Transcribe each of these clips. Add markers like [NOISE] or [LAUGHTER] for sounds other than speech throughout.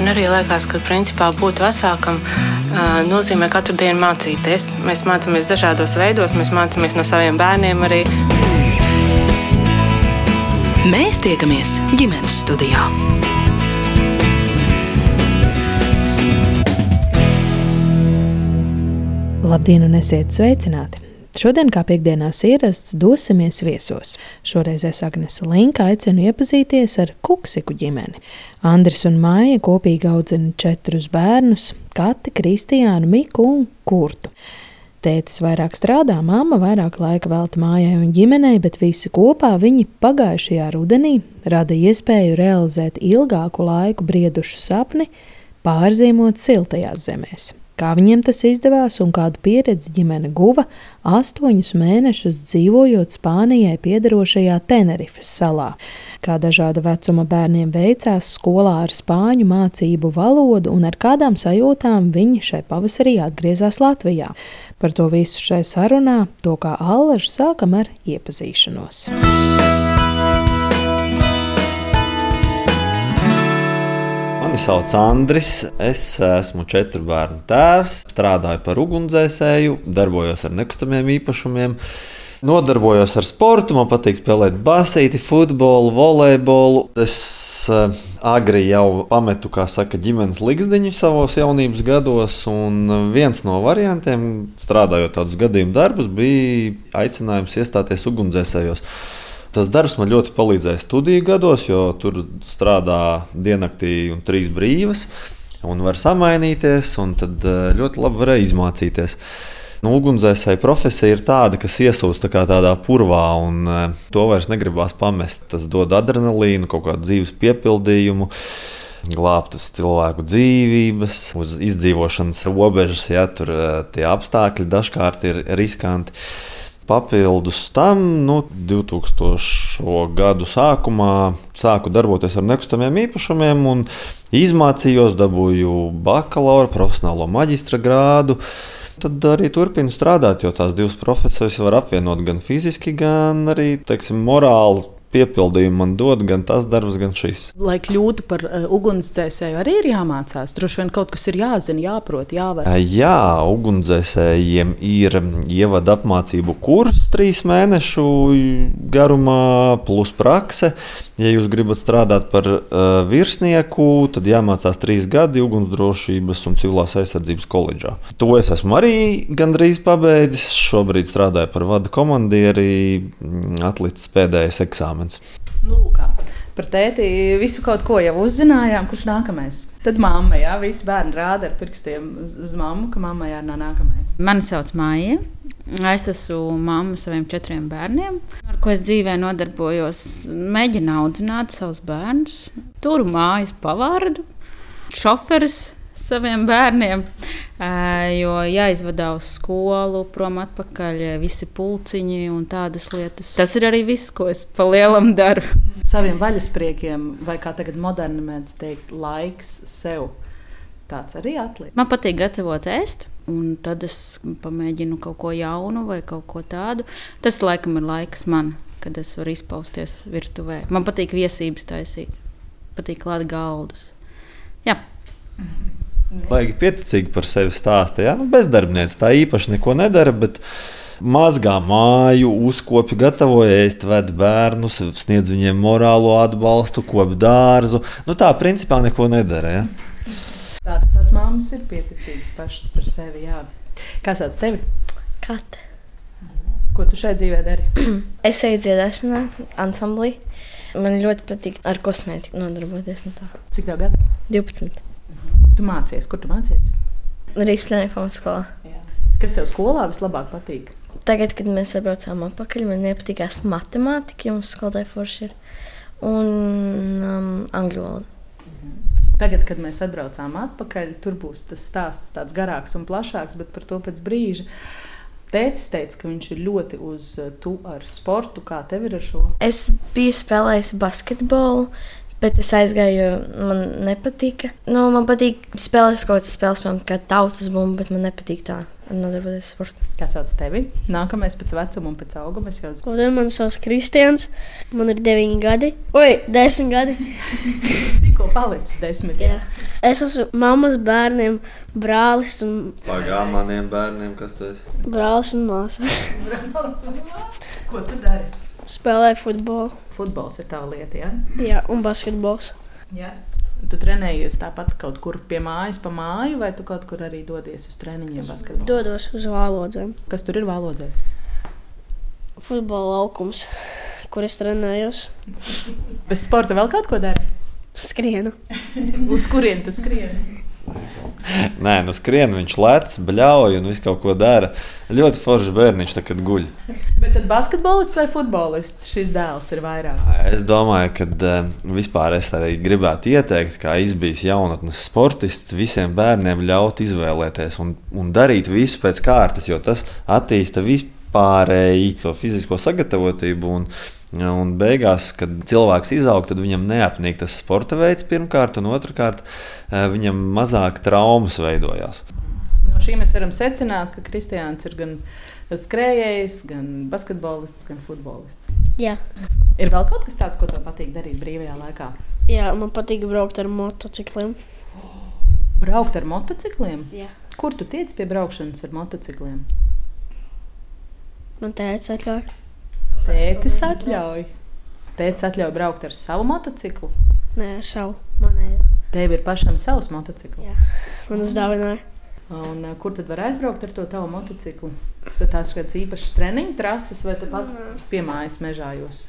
Man arī liekas, ka principā būt vecākam nozīmē katru dienu mācīties. Mēs mācāmies dažādos veidos, mēs mācāmies no saviem bērniem arī. Mēs tiekamies ģimenes studijā. Labdien, un esiet sveicināti! Šodien, kā piekdienās ierasts, dosimies viesos. Šoreiz es Agnese Linka aicinu iepazīties ar Kuksiku ģimeni. Andris un Māja kopīgi audzina četrus bērnus - Kati, Kristiānu, Miku un Kurtu. Tētis vairāk strādā, mamma vairāk laika velta mājai un ģimenei, bet visi kopā viņi pagājušajā rudenī rada iespēju realizēt ilgāku laiku briedušu sapni pārzīmot siltajās zemēs. Kā viņiem tas izdevās un kādu pieredzi ģimene guva astoņus mēnešus dzīvojot Spānijai piederošajā Tenerifes salā. Kā dažāda vecuma bērniem veicās skolā ar spāņu mācību valodu un ar kādām sajūtām viņi šai pavasarī atgriezās Latvijā. Par to visu šai sarunā, to kā Allaž sākam ar iepazīšanos. Mani sauc Andris. Es esmu četru bērnu tēvs, strādāju par ugunsdzēsēju, darbojos ar nekustamiem īpašumiem. Nodarbojos ar sportu, man patīk spēlēt basīti, futbolu, volejbolu. Es uh, agri jau pametu, kā saka, ģimenes likteņu savos jaunības gados. Un viens no variantiem, strādājot tādus gadījumu darbus, bija aicinājums iestāties ugunsdzēsējos. Tas darbs man ļoti palīdzēja studiju gados, jo tur strādā diennaktī un trīs brīvas, un var samainīties, un tad eh, ļoti labi varēja izmācīties. Nu, ugunsdzēsēja profesija ir tāda, kas iesūta tā tādā purvā, un uh, to vairs negribās pamest. Tas dod adrenalīnu, kaut kādu dzīves piepildījumu, glābtas cilvēku dzīvības, uz izdzīvošanas robežas, ja tur uh, tie apstākļi dažkārt ir riskanti. Papildus tam, nu, 2000. gadu sākumā sāku darboties ar nekustamiem īpašumiem un izmācījos, dabūju bakalaura, profesionālo maģistra grādu. Tad arī turpinu strādāt, jo tās divas profesijas var apvienot gan fiziski, gan arī teiksim, morāli piepildījumu man dod gan tas darbs, gan šis. Lai kļūtu par uh, ugunsdzēsēju, arī ir jāmācās. Droši vien kaut kas ir jāzina, jāprot, jāvar. Jā, ugunsdzēsējiem ir ievada apmācību kurs trīs mēnešu garumā, plus prakse. Ja jūs gribat strādāt par uh, virsnieku, tad jāmācās trīs gadi ugunsdrošības un civilās aizsardzības koledžā. To es esmu arī gandrīz pabeidzis. Šobrīd strādāju par vada komandieri, atlicis pēdējais eksāmens. Nu, kā. Par tēti visu kaut ko jau uzzinājām, kurš nākamais. Tad mamma, jā, visi bērni rāda ar pirkstiem uz, mammu, ka mammai jārunā nākamajai. Mani sauc Māja. Es esmu mamma saviem četriem bērniem, ar ko es dzīvē nodarbojos. Mēģinu audzināt savus bērnus, turu mājas pavārdu, šoferis saviem bērniem. Jo jāizvadā uz skolu, prom atpakaļ, visi pulciņi un tādas lietas. Tas ir arī viss, ko es pa lielam daru. Saviem vaļaspriekiem, vai kā tagad moderni mēdz teikt, laiks sev. Tāds arī atliek. Man patīk gatavot ēst. Un tad es pamēģinu kaut ko jaunu vai kaut ko tādu. Tas laikam ir laiks man, kad es varu izpausties virtuvē. Man patīk viesības taisīt, patīk klāt galdus. Jā. [LAUGHS] Baigi pieticīgi par sevi stāsta. Ja? Nu, bezdarbniece tā īpaši neko nedara. Bet... Mazgā māju, uzkopja, gatavoja ēst, ved bērnus, sniedz viņiem morālo atbalstu, kop dārzu. Nu, tā principā neko nedara. Ja? Tādas tās mammas ir pieticīgas pašas par sevi. Jā. Kā sauc tevi? Kate. Ko tu šeit dzīvē dari? [CLEARS THROAT] es eju dziedāšanā, ansamblī. Man ļoti patīk ar kosmētiku nodarboties. Cik tev gadu? 12. Tu mācies, kur tu mācies? Rīgas plēnē pamatskolā. Kas tev skolā vislabāk patīk? Tagad, kad mēs atbraucām atpakaļ, man nepatīkās matemātika, jo mums skolotāja forši ir, un um, angļu valoda. Tagad, kad mēs atbraucām atpakaļ, tur būs tas stāsts tāds garāks un plašāks, bet par to pēc brīža. Tētis teica, ka viņš ir ļoti uz to ar sportu. Kā tev ir ar šo? Es biju spēlējis basketbolu, bet es aizgāju, jo man nepatika. Nu, man patīk spēlēt kaut kādas spēles, piemēram, kā tautas bumba, bet man nepatīk tā nodarboties ar sportu. Kā sauc tevi? Nākamais pēc vecuma un pēc auguma. Es jau zinu, Kodien man sauc Kristians, man ir 9 gadi. Oi, 10 gadi. [LAUGHS] tikko palicis desmit. Jā. Es esmu mammas bērniem, brālis un, Pagā maniem bērniem, kas tas ir? brālis un māsa. Ko tu dari? Spēlēju futbolu Futbols ir tava lieta, jā? jā, un basketbols. Jā. Tu trenējies tāpat kaut kur pie mājas, pa māju, vai tu kaut kur arī dodies uz treniņiem basketbolā? Dodos uz vālodzēm. Kas tur ir valodzēs? Futbola laukums, kur es trenējos. Bez sporta vēl kaut ko dari? Skrienu. Uz kurien tu skrieni? Nē, nu skrien viņš lec, bļauj un visu kaut ko dara. Ļoti foršs bērniņš tagad guļ. Bet tad basketbolists vai futbolists šis dēls ir vairāk? Es domāju, ka uh, vispār es arī gribētu ieteikt, kā izbijis jaunatnes sportists, visiem bērniem ļaut izvēlēties un, un darīt visu pēc kārtas, jo tas attīsta vispārēji to fizisko sagatavotību. Un, Un beigās, kad cilvēks izaug, tad viņam neapnīk tas sporta veids pirmkārt, un otrkārt, eh, viņam mazāk traumas veidojās. No šī mēs varam secināt, ka Kristiāns ir gan skrejējs, gan basketbolists, gan futbolists. Jā. Ir vēl kaut kas tāds, ko tev patīk darīt brīvajā laikā? Jā, man patīk braukt ar motocikliem. Braukt ar motocikliem? Jā. Kur tu tiec pie braukšanas ar motocikliem? Man teica, atļauj. Tētis atļauj. Tētis atļauj braukt ar savu motociklu. Nē, ar savu manējo. Tev ir pašam savs motocikls. Jā. Man uzdāvināja. Un, uh, kur tad var aizbraukt ar to tavu motociklu? Tas ir tās kādas īpašas treniņu trases vai tepat piemājas mežā jūs?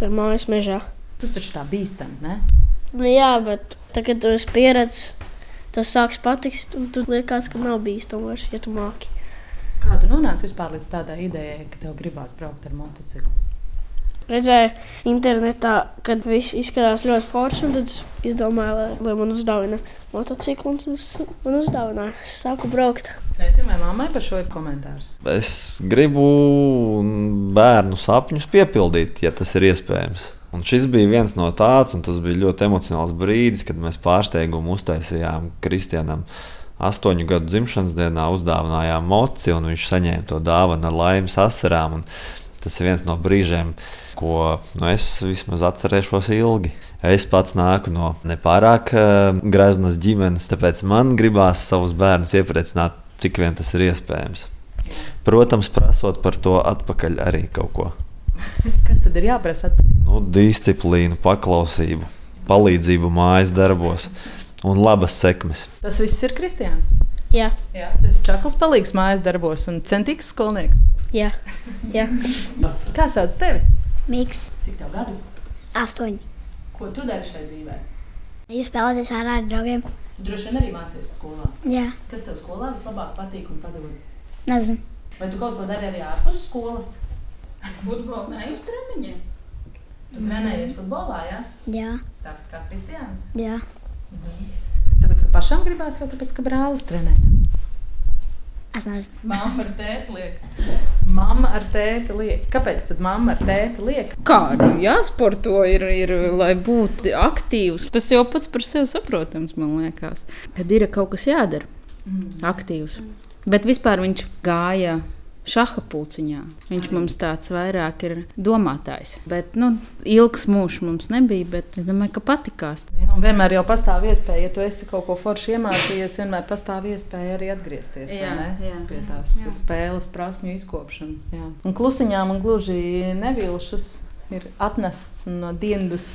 Pie mājas mežā. Tas taču tā bīstami, ne? Nu, jā, bet tagad, tu esi pieredzējis, tas sāks patikt, un tu liekas, ka nav bīstami vairs, ja tu māki. Kā tu nonāci vispār līdz tādai idejai, ka tev gribās braukt ar motociklu? Redzēju internetā, kad viss izskatās ļoti forši, un tad es izdomāju, lai, lai man uzdāvina motociklu, un tas man uzdāvināja. Es sāku braukt. Tētim vai mammai par šo ir komentārs? Es gribu bērnu sapņus piepildīt, ja tas ir iespējams. Un šis bija viens no tādiem, un tas bija ļoti emocionāls brīdis, kad mēs pārsteigumu uztaisījām Kristianam. Astoņu gadu dzimšanas dienā uzdāvinājām moci, un viņš saņēma to dāvanu ar laimes asarām. un Tas ir viens no brīžiem, ko nu, es vismaz atcerēšos ilgi. Es pats nāku no nepārāk uh, greznas ģimenes, tāpēc man gribās savus bērnus iepriecināt, cik vien tas ir iespējams. Protams, prasot par to atpakaļ arī kaut ko. [LAUGHS] Kas tad ir jāprasa? Nu, disciplīnu, paklausību, palīdzību mājas darbos un labas sekmes. Tas viss ir Kristiāns. Jā, Jā, tas ir čakls palīgs mājas darbos un centīgs skolnieks. jā, jā. Kā sauc tevi? Miks, Cik tev gadu? astoņi. Ko tu dari šajā dzīvē? Jūs spēlēties ārā ar draugiem? Tu droši vien arī mācies skolā. Jā, Kas tev skolā vislabāk patīk un padodas? nezinu. Vai tu kaut ko dari arī ārpus skolas? Futbolu ne uz treniņiem. Tu trenējies futbolā, jā? Jā, Tāpat kā Kristiāns. jā. Tāpēc, ka pašam gribās, vai tāpēc, ka brālis trenējas? Es nezinu. Māma ar tēti liek. Mamma ar tēti liek. Kāpēc tad mamma ar tēti liek? Kā nu, jāsporto, ir, ir, lai būtu aktīvs. Tas jau pats par sevi saprotams, man liekas. Kad ir kaut kas jādara, aktīvs. Bet vispār viņš gāja šaha pulciņā. Viņš mums tāds vairāk ir domātājs. Bet, nu, ilgs mūžs mums nebija, bet es domāju, ka patikās. Jā, vienmēr jau pastāv iespēja, ja tu esi kaut ko forši iemācījies, vienmēr pastāv iespēja arī atgriezties Jā, ne? jā. pie tās Jā. spēles, prasmju izkopšanas. Jā. Un klusiņām un gluži nevilšus. Ir atnests no dienas,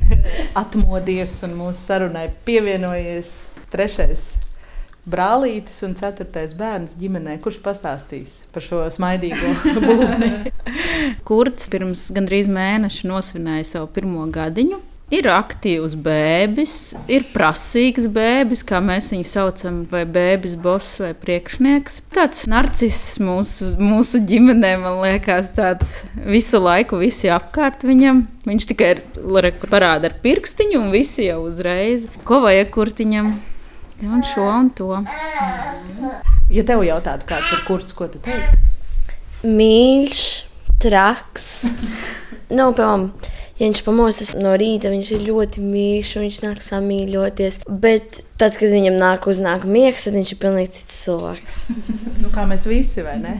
[LAUGHS] atmodies un mūsu sarunai pievienojies trešais brālītis un ceturtais bērns ģimenē. Kurš pastāstīs par šo smaidīgo [LAUGHS] būtni? Kurts pirms gandrīz mēneša nosvinēja savu pirmo gadiņu. Ir aktīvs bēbis, ir prasīgs bēbis, kā mēs viņu saucam, vai bēbis, boss vai priekšnieks. Tāds narciss mūsu, mūsu ģimenē, man liekas, tāds visu laiku, visi apkārt viņam. Viņš tikai parāda ar pirkstiņu, un visi jau uzreiz, ko vajag kurtiņam, un šo un to. Ja tev jautātu, kāds ir kurts, ko tu teiktu? Mīļš, traks. [LAUGHS] nu, piemēram, ja viņš pamostas no rīta, viņš ir ļoti mīļš un viņš nāk samīļoties. Bet tad, kad viņam nāk uznāk miegs, tad viņš ir pilnīgi cits cilvēks. [LAUGHS] kā mēs visi, vai ne?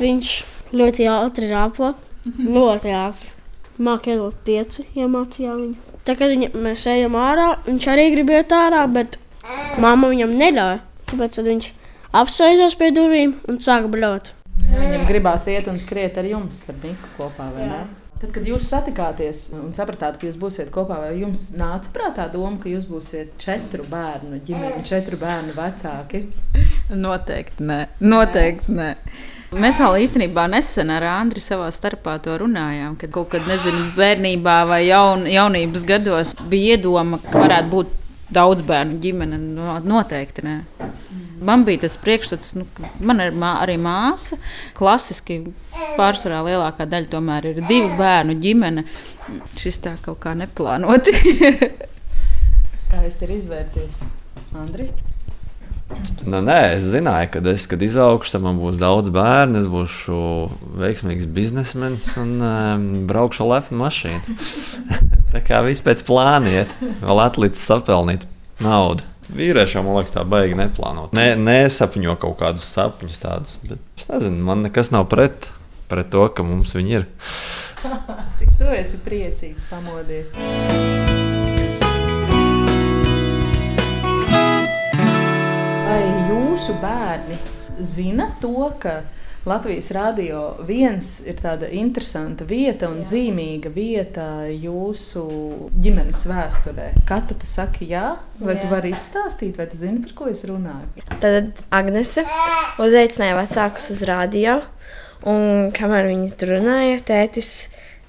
Viņš ļoti ātri rāpo. Ļoti ātri. Mākslinieks iedot pieci, iemācījām viņu. Tā kā viņa, mēs ejam ārā, viņš arī grib iet ārā, bet mamma viņam neļauj. Tāpēc viņš apsēžās pie durvīm un sāk bļaut. Viņam gribās iet un skriet ar jums, ar Niku kopā? Tad, kad jūs satikāties un sapratāt, ka jūs būsiet kopā, vai jums nāca prātā doma, ka jūs būsiet četru bērnu ģimene, četru bērnu vecāki? Noteikti nē. Noteikti nē. Mēs vēl īstenībā nesen ar Andriu savā starpā to runājām, kad kaut kad, nezinu, bērnībā vai jaun, jaunības gados bija iedoma, ka varētu būt daudz bērnu ģimene. No, noteikti nē. Man bija tas priekšstats, nu, man ir mā, arī māsa. Klasiski pārsvarā lielākā daļa tomēr ir divu bērnu ģimene. Šis tā kaut kā neplānoti. [LAUGHS] Skaisti ir izvērties. Andri? Nu, nē, es zināju, ka es, kad izaugšu, tad man būs daudz bērnu, es būšu veiksmīgs biznesmenis un um, braukšu ar lefnu mašīnu. [LAUGHS] tā kā viss pēc plāna iet, vēl atlicis sapelnīt naudu. Vīriešiem, man liekas, tā baigi neplānot. Nē, ne, nesapņo kaut kādus sapņus tādus. Es nezinu, man nekas nav pret, pret to, ka mums viņi ir. [LAUGHS] Cik tu esi priecīgs pamodies? Jūsu bērni zina to, ka Latvijas Rādio viens ir tāda interesanta vieta un jā. zīmīga vieta jūsu ģimenes vēsturē. Katra tu saki, jā, vai jā. tu vari izstāstīt, vai tu zini, par ko es runāju? Tad Agnese uzaicināja vecākus uz rādio, un kamēr viņi tur runāja, tētis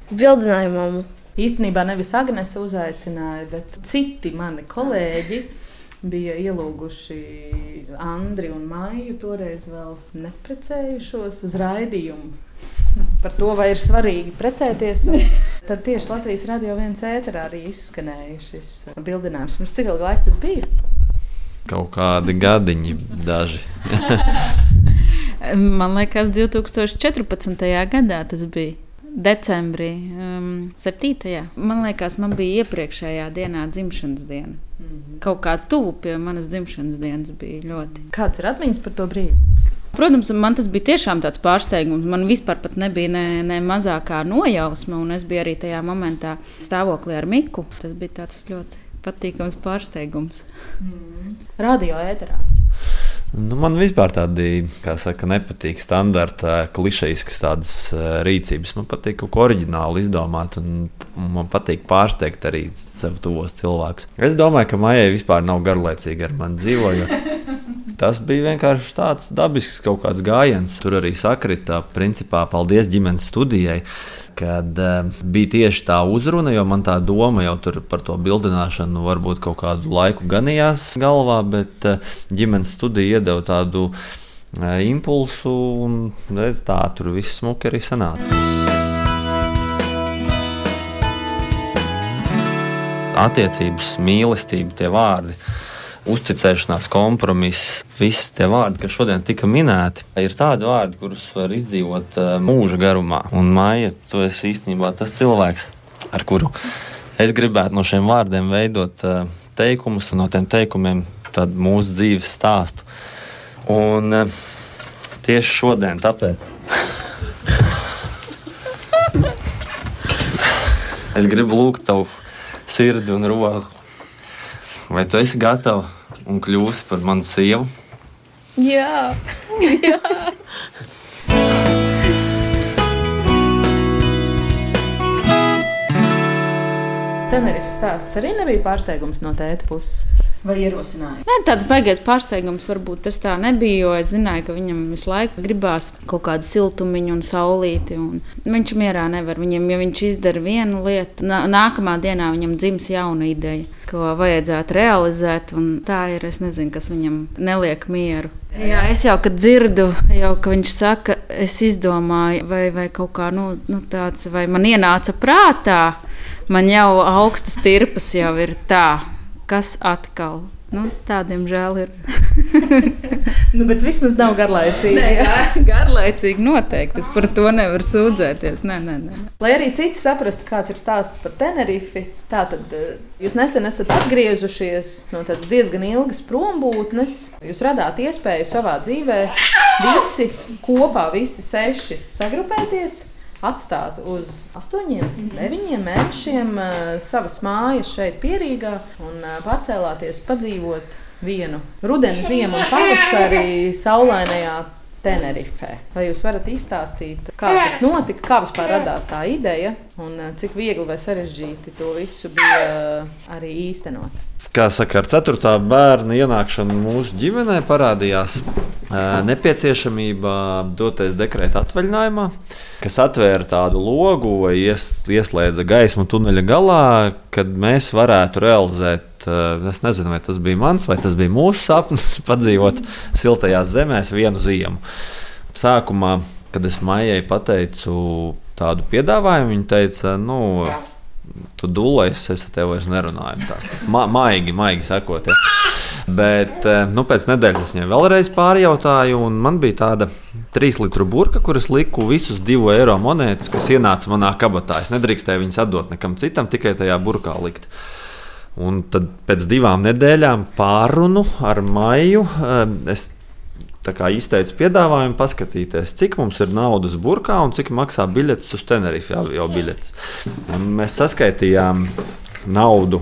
bildināja mammu. Īstenībā nevis Agnese uzaicināja, bet citi mani kolēģi bija ielūguši Andri un Maiju, toreiz vēl neprecējušos uz raidījumu. Par to, vai ir svarīgi precēties. [LAUGHS] Tad tieši Latvijas radio viens ēterā arī izskanēja šis bildinājums. Mums cik ilgi laika tas bija? Kaut kādi gadiņi daži. [LAUGHS] Man liekas, 2014. gadā tas bija decembrī, um, 7. Man liekas, man bija iepriekšējā dienā dzimšanas diena. Mm -hmm. Kaut kā tuvu pie manas dzimšanas dienas bija ļoti. Kāds ir atmiņas par to brīdi? Protams, man tas bija tiešām tāds pārsteigums. Man vispār nebija ne, ne mazākā nojausma, un es biju arī tajā momentā stāvoklī ar Miku. Tas bija ļoti patīkams pārsteigums. Mm. Radio ēterā. Nu, man vispār tādi, kā saka, nepatīk standarta, klišejiskas tādas uh, rīcības. Man patīk kaut ko oriģinālu izdomāt, un man patīk pārsteigt arī sev tuvos cilvēkus. Es domāju, ka Maijai vispār nav garlaicīgi ar mani dzīvojot. Tas bija vienkārši tāds dabisks kaut kāds gājiens. Tur arī sakrita, principā, paldies ģimenes studijai, kad uh, bija tieši tā uzruna, jo man tā doma jau par to bildināšanu varbūt kaut kādu laiku ganījās galvā, bet uh, ģimenes studija iedeva tādu uh, impulsu, un redz, tā tur viss smuki arī sanāca. Attiecības, mīlestība, tie vārdi uzticēšanās, kompromiss, visi tie vārdi, kas šodien tika minēti, ir tādi vārdi, kurus var izdzīvot uh, mūža garumā. Un Maija, tu esi īstenībā tas cilvēks, ar kuru es gribētu no šiem vārdiem veidot uh, teikumus, un no tiem teikumiem mūsu dzīves stāstu. Un uh, tieši šodien tāpēc. [LAUGHS] es gribu lūgt tavu sirdi un roku Vai tu esi gatava un kļūsi par manu sievu? Jā, [LAUGHS] jā. Tenerifes stāsts arī nebija pārsteigums no tēta puses. Vai ierosināja? Nē, tāds baigais pārsteigums varbūt tas tā nebija, jo es zināju, ka viņam visu laiku gribās kaut kādu siltumiņu un saulīti. Un viņš mierā nevar. Viņam, ja viņš izdara vienu lietu, nākamā dienā viņam dzims jauna ideja, ko vajadzētu realizēt. Tā ir, es nezinu, kas viņam neliek mieru. Jā, es jau dzirdu, jau, ka viņš saka, es izdomāju, vai, vai kaut kā nu, nu tāds, vai man ienāca prātā, man jau augstas tirpas jau ir tā kas atkal. Nu, tādiem žēl ir. [LAUGHS] nu, bet vismaz nav garlaicīgi. Nē, gar, garlaicīgi noteikti. Es par to nevaru sūdzēties. Nē, nē, nē. Lai arī citi saprastu, kāds ir stāsts par Tenerifi, tātad eh, jūs nesen esat atgriezušies no tādas diezgan ilgas prombūtnes. Jūs radāt iespēju savā dzīvē visi kopā, visi seši sagrupēties atstāt uz astoņiem, deviņiem mēnešiem uh, savas mājas šeit, Pierīgā, un uh, pārcēlāties padzīvot vienu rudeni, [LAUGHS] ziemu un pavasari saulainajā Tenerifē. Vai jūs varat izstāstīt, kā tas notika, kā vispār radās tā ideja un uh, cik viegli vai sarežģīti to visu bija arī īstenot? Kā saka, ar ceturtā bērna ienākšanu mūsu ģimenē parādījās nepieciešamība doties dekrēta atvaļinājumā, kas atvēra tādu logu vai ies, ieslēdza gaismu tuneļa galā, kad mēs varētu realizēt. Es nezinu, vai tas bija mans vai tas bija mūsu sapnis, [LAUGHS] padzīvot siltajās zemēs vienu ziemu. Sākumā, kad es maijai pateicu tādu piedāvājumu, viņa teica, nu, tu dūlējies, es ar tevi vairs nerunāju. Tā. Ma maigi, maigi sakot. Ja. Bet eh, nu, pēc nedēļas es viņai vēlreiz pārjautāju, un man bija tāda trīs litru burka, kuras liku visus divu eiro monētas, kas ienāca manā kabatā. Es nedrīkstēju viņas atdot nekam citam, tikai tajā burkā likt. Un tad pēc divām nedēļām pārunu ar maiju eh, es izteicu piedāvājumu paskatīties, cik mums ir naudas burkā un cik maksā biļetes uz Tenerife avio biļetes. Un mēs saskaitījām naudu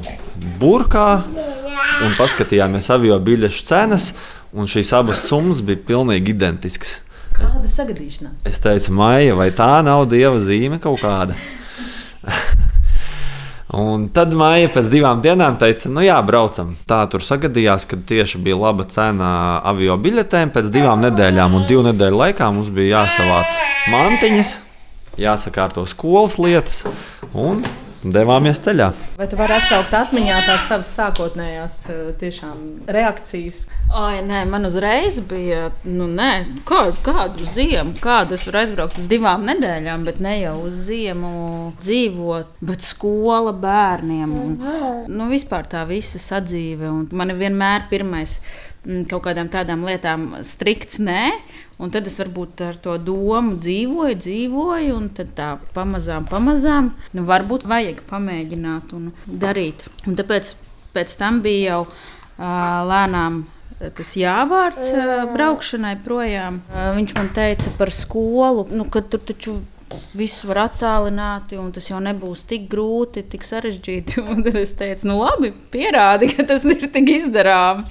burkā un paskatījāmies avio biļešu cenas, un šīs abas summas bija pilnīgi identiskas. Kāda sagadīšanās? Es teicu, Maija, vai tā nav dieva zīme kaut kāda? Un tad Maija pēc divām dienām teica, nu jā, braucam. Tā tur sagadījās, ka tieši bija laba cena avio biļetēm. Pēc divām nedēļām un divu nedēļu laikā mums bija jāsavāc mantiņas, jāsakārto skolas lietas un devāmies ceļā. Vai tu vari atsaukt atmiņā tās savas sākotnējās eh, tiešām, reakcijas? Ai, nē, man uzreiz bija, nu, nē, kādu, kādu ziemu, kādu es varu aizbraukt uz divām nedēļām, bet ne jau uz ziemu dzīvot, bet skola bērniem. Un, nu, vispār tā visa sadzīve. Un man vienmēr pirmais kaut kādām tādām lietām strikts nē. Un tad es varbūt ar to domu dzīvoju, dzīvoju, un tā pamazām, pamazām, nu, varbūt vajag pamēģināt un darīt. Un tāpēc pēc tam bija jau uh, lēnām tas jāvārds uh, braukšanai projām. Uh, viņš man teica par skolu, nu, ka tur taču visu var attālināt, un tas jau nebūs tik grūti, tik sarežģīti. [LAUGHS] Un tad es teicu, nu labi, pierādi, ka tas ir tik izdarāms.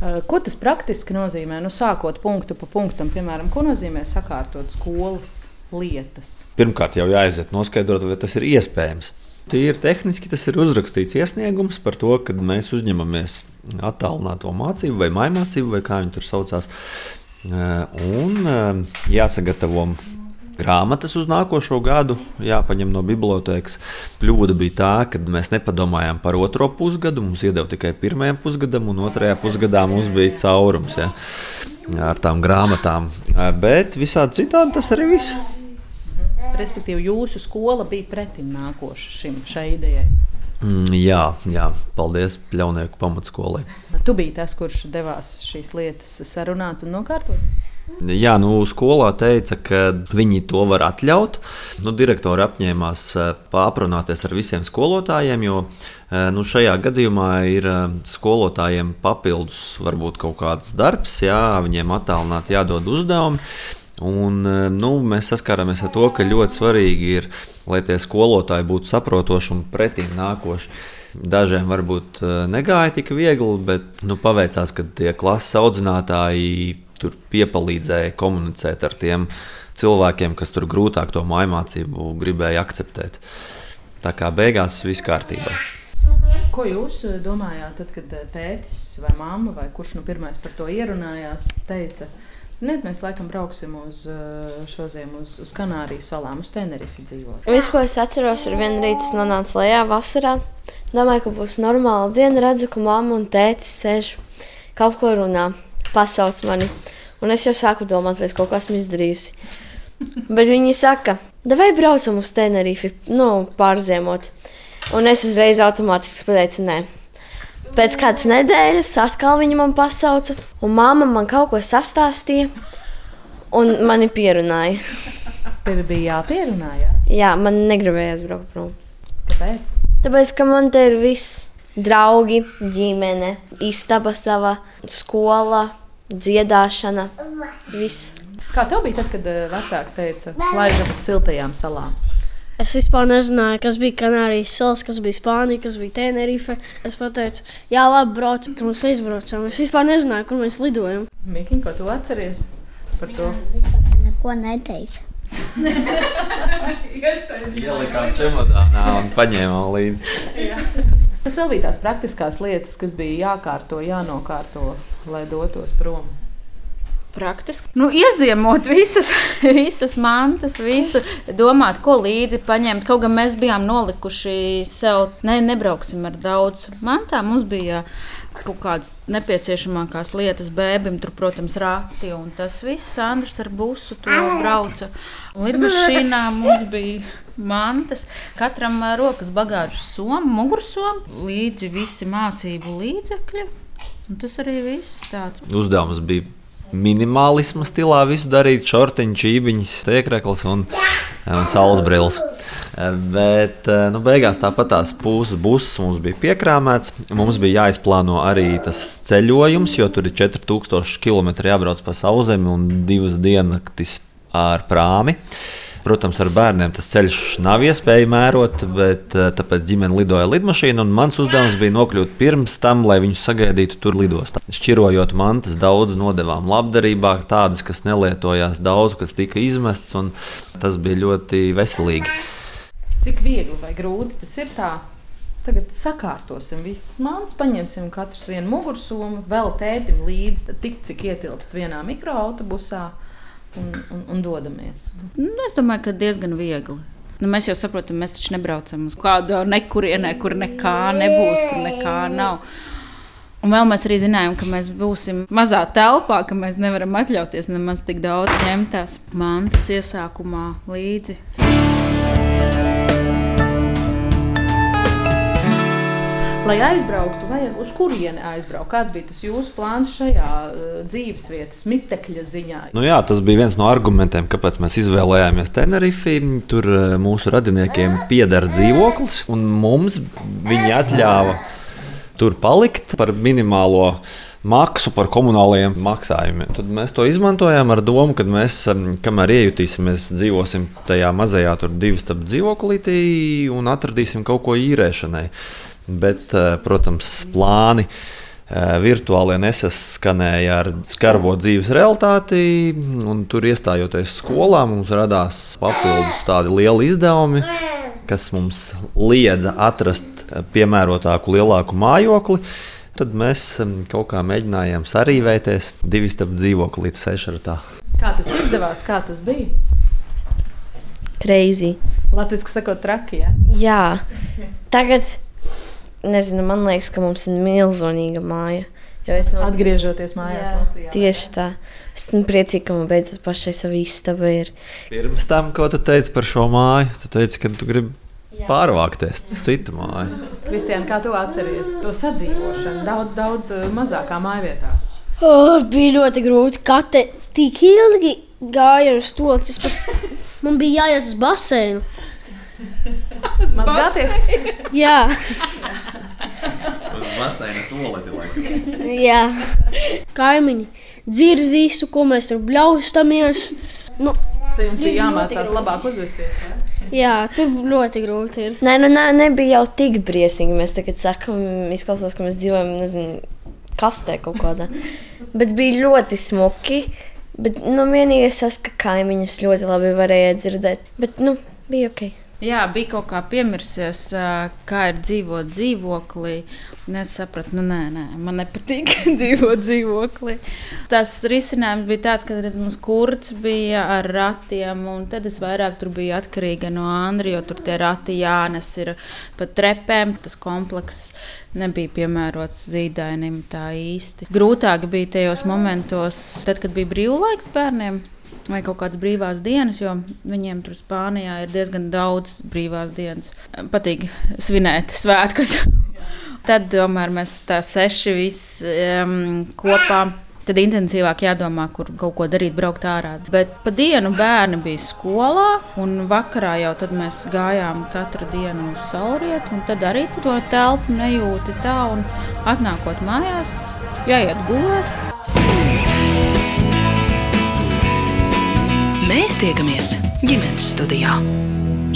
Eh, ko tas praktiski nozīmē? Nu, sākot punktu pa punktam, piemēram, ko nozīmē sakārtot skolas lietas? Pirmkārt, jau jāaiziet noskaidrot, vai tas ir iespējams. Tīri tehniski tas ir uzrakstīts iesniegums par to, ka mēs uzņemamies attālināto mācību vai mainācību, vai kā viņi tur saucās. Eh, un eh, jāsagatavo grāmatas uz nākošo gadu, jāpaņem no bibliotekas. Kļūda bija tā, ka mēs nepadomājām par otro pusgadu. Mums iedeva tikai pirmajam pusgadam, un otrajā pusgadā mums bija caurums ja, ar tām grāmatām. Bet visādi citādi tas arī viss. Respektīvi, jūsu skola bija pretim nākoša šim, šai idejai. Mm, jā, jā, paldies Pļaunieku pamatskolai. Tu biji tas, kurš devās šīs lietas sarunāt un nokārtot? Jā, nu, skolā teica, ka viņi to var atļaut. Nu, direktori apņēmās eh, pārunāties ar visiem skolotājiem, jo eh, nu, šajā gadījumā ir eh, skolotājiem papildus varbūt kaut kāds darbs, jā, viņiem attālināti jādod uzdevumi. Un, nu, mēs saskārāmies ar to, ka ļoti svarīgi ir, lai tie skolotāji būtu saprotoši un pretīm nākoši. Dažiem varbūt negāja tik viegli, bet nu, paveicās, ka tie klases audzinātāji tur piepalīdzēja komunicēt ar tiem cilvēkiem, kas tur grūtāk to mājmācību gribēja akceptēt. Tā kā beigās viss kārtībā. Ko jūs eh, domājāt, tad, kad eh, tētis vai mamma, vai kurš nu pirmais par to ierunājās, teica, Ziniet, mēs laikam brauksim uz eh, šo ziemu, uz, uz Kanāriju salām, uz Tenerifi dzīvot. Visu, ko es atceros, ir viena rīta, es nonācu lejā vasarā. Domāju, ka būs normāla diena. Redzu, ka mamma un tētis sēž kaut ko runā pasauc mani. Un es jau sāku domāt, vai es kaut ko esmu izdarījusi. Bet viņi saka, vai braucam uz Tenerifi, nu, pārziemot. Un es uzreiz automātiski pateicu, nē. Pēc kādas nedēļas atkal viņa man pasauca, un māma man kaut ko sastāstīja, un mani pierunāja. Tev bija jāpierunā, jā? Jā, man negribējās braukt prom. Kāpēc? Tāpēc, ka man te ir viss draugi, ģimene, istaba sava, skola, dziedāšana, viss. Kā tev bija tad, kad eh, vecāki teica, laižam uz siltajām salām? Es vispār nezināju, kas bija Kanārijas salas, kas bija Spānija, kas bija Tenerife. Es pateicu, jā, labi, brauc, tad mēs aizbraucām. Es vispār nezināju, kur mēs lidojam. Mikiņ, ko tu atceries par to? Neko neteica. [LAUGHS] Ielikām čemodānā un paņēmām līdzi. Kas vēl bija tās praktiskās lietas, kas bija jākārto, jānokārto, lai dotos prom? Praktiski. Nu, ieziemot visas, [LAUGHS] visas mantas, visu, domāt, ko līdzi paņemt. Kaut gan mēs bijām nolikuši sev, ne, nebrauksim ar daudz mantām. Mums bija kaut kādas nepieciešamākās lietas, bēbim, tur, protams, rati un tas viss. Andrs ar busu to brauca. Lidmašīnā mums bija mantas, katram rokas bagāžas somu, mugursomu, līdzi visi mācību līdzekļi. Un tas arī viss tāds. Uzdevums bija minimālisma stilā visu darīt, šortiņš, čībiņas, tiekrekls un, un saules brilles. Bet nu, beigās tāpat tās puses buses mums bija piekrāmēts. Mums bija jāizplāno arī tas ceļojums, jo tur ir 4000 km jābrauc pa sauszemi un divas diennaktis ar prāmi. Protams, ar bērniem tas ceļš nav iespējams mērot, bet eh, tāpēc ģimene lidoja lidmašīnu. Mans uzdevums bija nokļūt pirms tam, lai viņus sagaidītu tur lidostā. Šķirojot mantas, daudz nodevām labdarībā, tādas, kas nelietojās, daudz kas tika izmests, un tas bija ļoti veselīgi. Cik viegli vai grūti tas ir tā? Tagad sakārtosim visas mākslas, paņemsim katru vienu mugursomu, vēl tētim līdzi, tik cik ietilpst vienā mikroautobusā un, un, un dodamies. Nu, es domāju, ka diezgan viegli. Nu, mēs jau saprotam, mēs taču nebraucam uz kādu nekurienē, kur nekā nebūs, kur nekā nav. Un vēl mēs arī zinājām, ka mēs būsim mazā telpā, ka mēs nevaram atļauties nemaz tik daudz ņemt tās mantas iesākumā līdzi. Lai aizbrauktu, vajag uz kurieni aizbraukt. Kāds bija tas jūsu plāns šajā uh, dzīvesvietas mitekļa ziņā? Nu jā, tas bija viens no argumentiem, kāpēc mēs izvēlējāmies Tenerifi. Tur eh, mūsu radiniekiem pieder dzīvoklis, un mums viņi atļāva tur palikt par minimālo maksu par komunālajiem maksājumiem. Tad mēs to izmantojām ar domu, ka mēs, em, kamēr iejutīsimies, dzīvosim tajā mazajā divu stāvu dzīvoklītī un atradīsim kaut ko īrēšanai. Bet, eh, protams, plāni eh, virtuāli nesaskanēja ar skarbo dzīves realitāti. un Tur iestājoties skolā, mums radās papildus tādi lieli izdevumi, kas mums liedza atrast eh, piemērotāku, lielāku mājokli. Tad mēs em, kaut kā mēģinājām sarīvēties divu stāvu dzīvokli līdz sešratā. Kā tas izdevās, kā tas bija? Crazy. Latvijas sakot, traki. Ja? Jā, tagad, nezinu, man liekas, ka mums ir milzīga māja. Es no Atgriežoties mājās, Jā, Latvijā. tieši tā. Esmu priecīga, ka man beidzot pašai sava istaba ir. Pirms tam, ko tu teici par šo māju, tu teici, ka tu gribi pārvākties uz citu māju. Kristiāna, kā tu atceries to sadzīvošanu daudz, daudz uh, mazākā mājvietā? Oh, bija ļoti grūti. Kate tik ilgi gāja uz tas pat man bija jāiet uz baseinu. Mazgāties! Jā, Uz baseina toleti, laikam. jā. kaimiņi dzird visu, ko mēs tur bļaustamies. Nu, Tad jums bija jāmācās labāk uzvesties. Ja? jā, tur ļoti grūti ir. Nē, nu, nē, nebija jau tik briesmīgi. Mēs tagad sakām, izklausās, ka mēs dzīvojam, nezinu, kastē kaut kādā. Bet bija ļoti smuki. Bet nu, vienīgais tas, ka kaimiņus ļoti labi varēja dzirdēt. Bet nu, bija ok. Jā, bija kaut kā piemirsies, kā ir dzīvot dzīvoklī. Es sapratu, nu, nē, nē, man nepatīk [LAUGHS] dzīvot dzīvoklī. Tas risinājums bija tāds, ka redz, mums kurts bija ar ratiem, un tad es vairāk biju atkarīga no Andrija, jo tur tie rati jānes ir pa trepēm. Tas komplekss nebija piemērots zīdainim tā īsti. Grūtāk bija tajos momentos, tad, kad bija brīvlaiks bērniem vai kaut kādas brīvās dienas, jo viņiem tur Spānijā ir diezgan daudz brīvās dienas. Patīk svinēt svētkus. [LAUGHS] Tad tomēr mēs tā seši visi um, kopā. Tad intensīvāk jādomā, kur kaut ko darīt, braukt ārā. Bet pa dienu bērni bija skolā, un vakarā jau mēs gājām katru dienu uz saulrietu. Tad arī to telpu nejūti tā, un atnākot mājās, jāiet gulēt. Mēs tiekamies ģimenes studijā.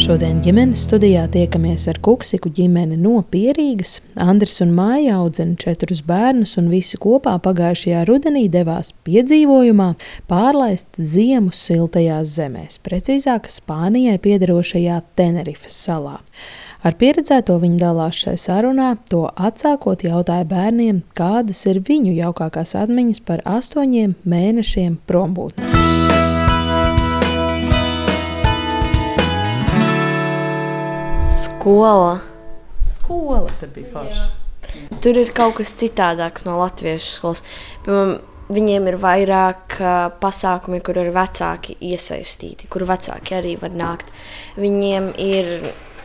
Šodien ģimenes studijā tiekamies ar Kuksiku ģimeni no Pierīgas. Andris un Māja audzina četrus bērnus, un visi kopā pagājušajā rudenī devās piedzīvojumā pārlaist ziemu siltajās zemēs, precīzāk Spānijai piederošajā Tenerifes salā. Ar pieredzēto viņi dalās šai sarunā, to atsākot jautāja bērniem, kādas ir viņu jaukākās atmiņas par astoņiem mēnešiem prombūtnē. Skola. Skola tur bija forša. Tur ir kaut kas citādāks no latviešu skolas. Piemēram, viņiem ir vairāk uh, pasākumi, kur ir vecāki iesaistīti, kur vecāki arī var nākt. Viņiem ir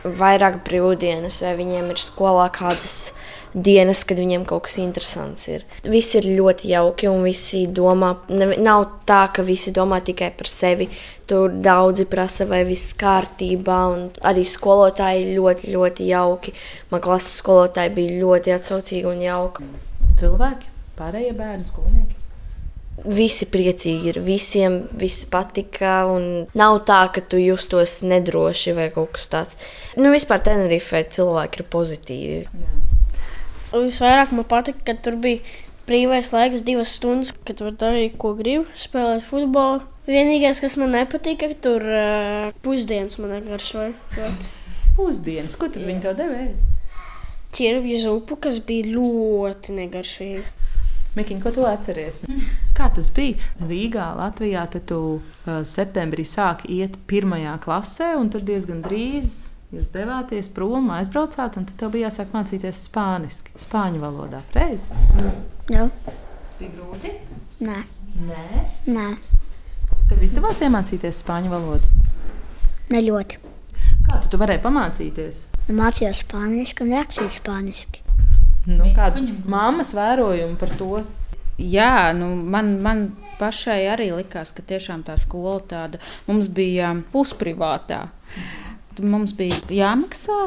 vairāk brīvdienas, vai viņiem ir skolā kādas dienas, kad viņiem kaut kas interesants ir. Visi ir ļoti jauki un visi domā, nav tā, ka visi domā tikai par sevi. Tur daudzi prasa, vai viss kārtībā, un arī skolotāji ļoti, ļoti jauki. Man klases skolotāji bija ļoti atsaucīgi un jauki. Cilvēki, pārējie bērni, skolnieki. Visi priecīgi ir, visiem viss patika. Nav tā, ka tu justos nedroši vai kaut kas tāds. Nu, vispār Tenerifē cilvēki ir pozitīvi. Jā. Visvairāk man patika, ka tur bija brīvais laiks, divas stundas, kad var darīt, ko gribi, spēlēt futbolu. Vienīgais, kas man nepatika, ka tur uh, pusdienas man negaršoja. [LAUGHS] Pusdienas, ko tad viņi tev devēs? Ķirbju zupu, kas bija ļoti negaršīga. Mikiņ, ko tu atceries? [LAUGHS] Kā tas bija? Rīgā, Latvijā, tad tu uh, septembrī sāki iet pirmajā klasē, un tad diezgan drīz jūs devāties prom, aizbraucāt, un tad tev bija jāsāk mācīties spāniski, spāņu valodā. Reiz? Jā. Tas bija grūti. Nē. Nē. Nē. Tev izdevās iemācīties spāņu valodu. Ne ļoti. Kā tu, tu varēji pamācīties? Mācījos spāniski un rakstīju spāniski. Nu, kāda mammas vērojuma par to? Jā, nu, man, man pašai arī likās, ka tiešām tā skola tāda mums bija pusprivātā. Mums bija jāmaksā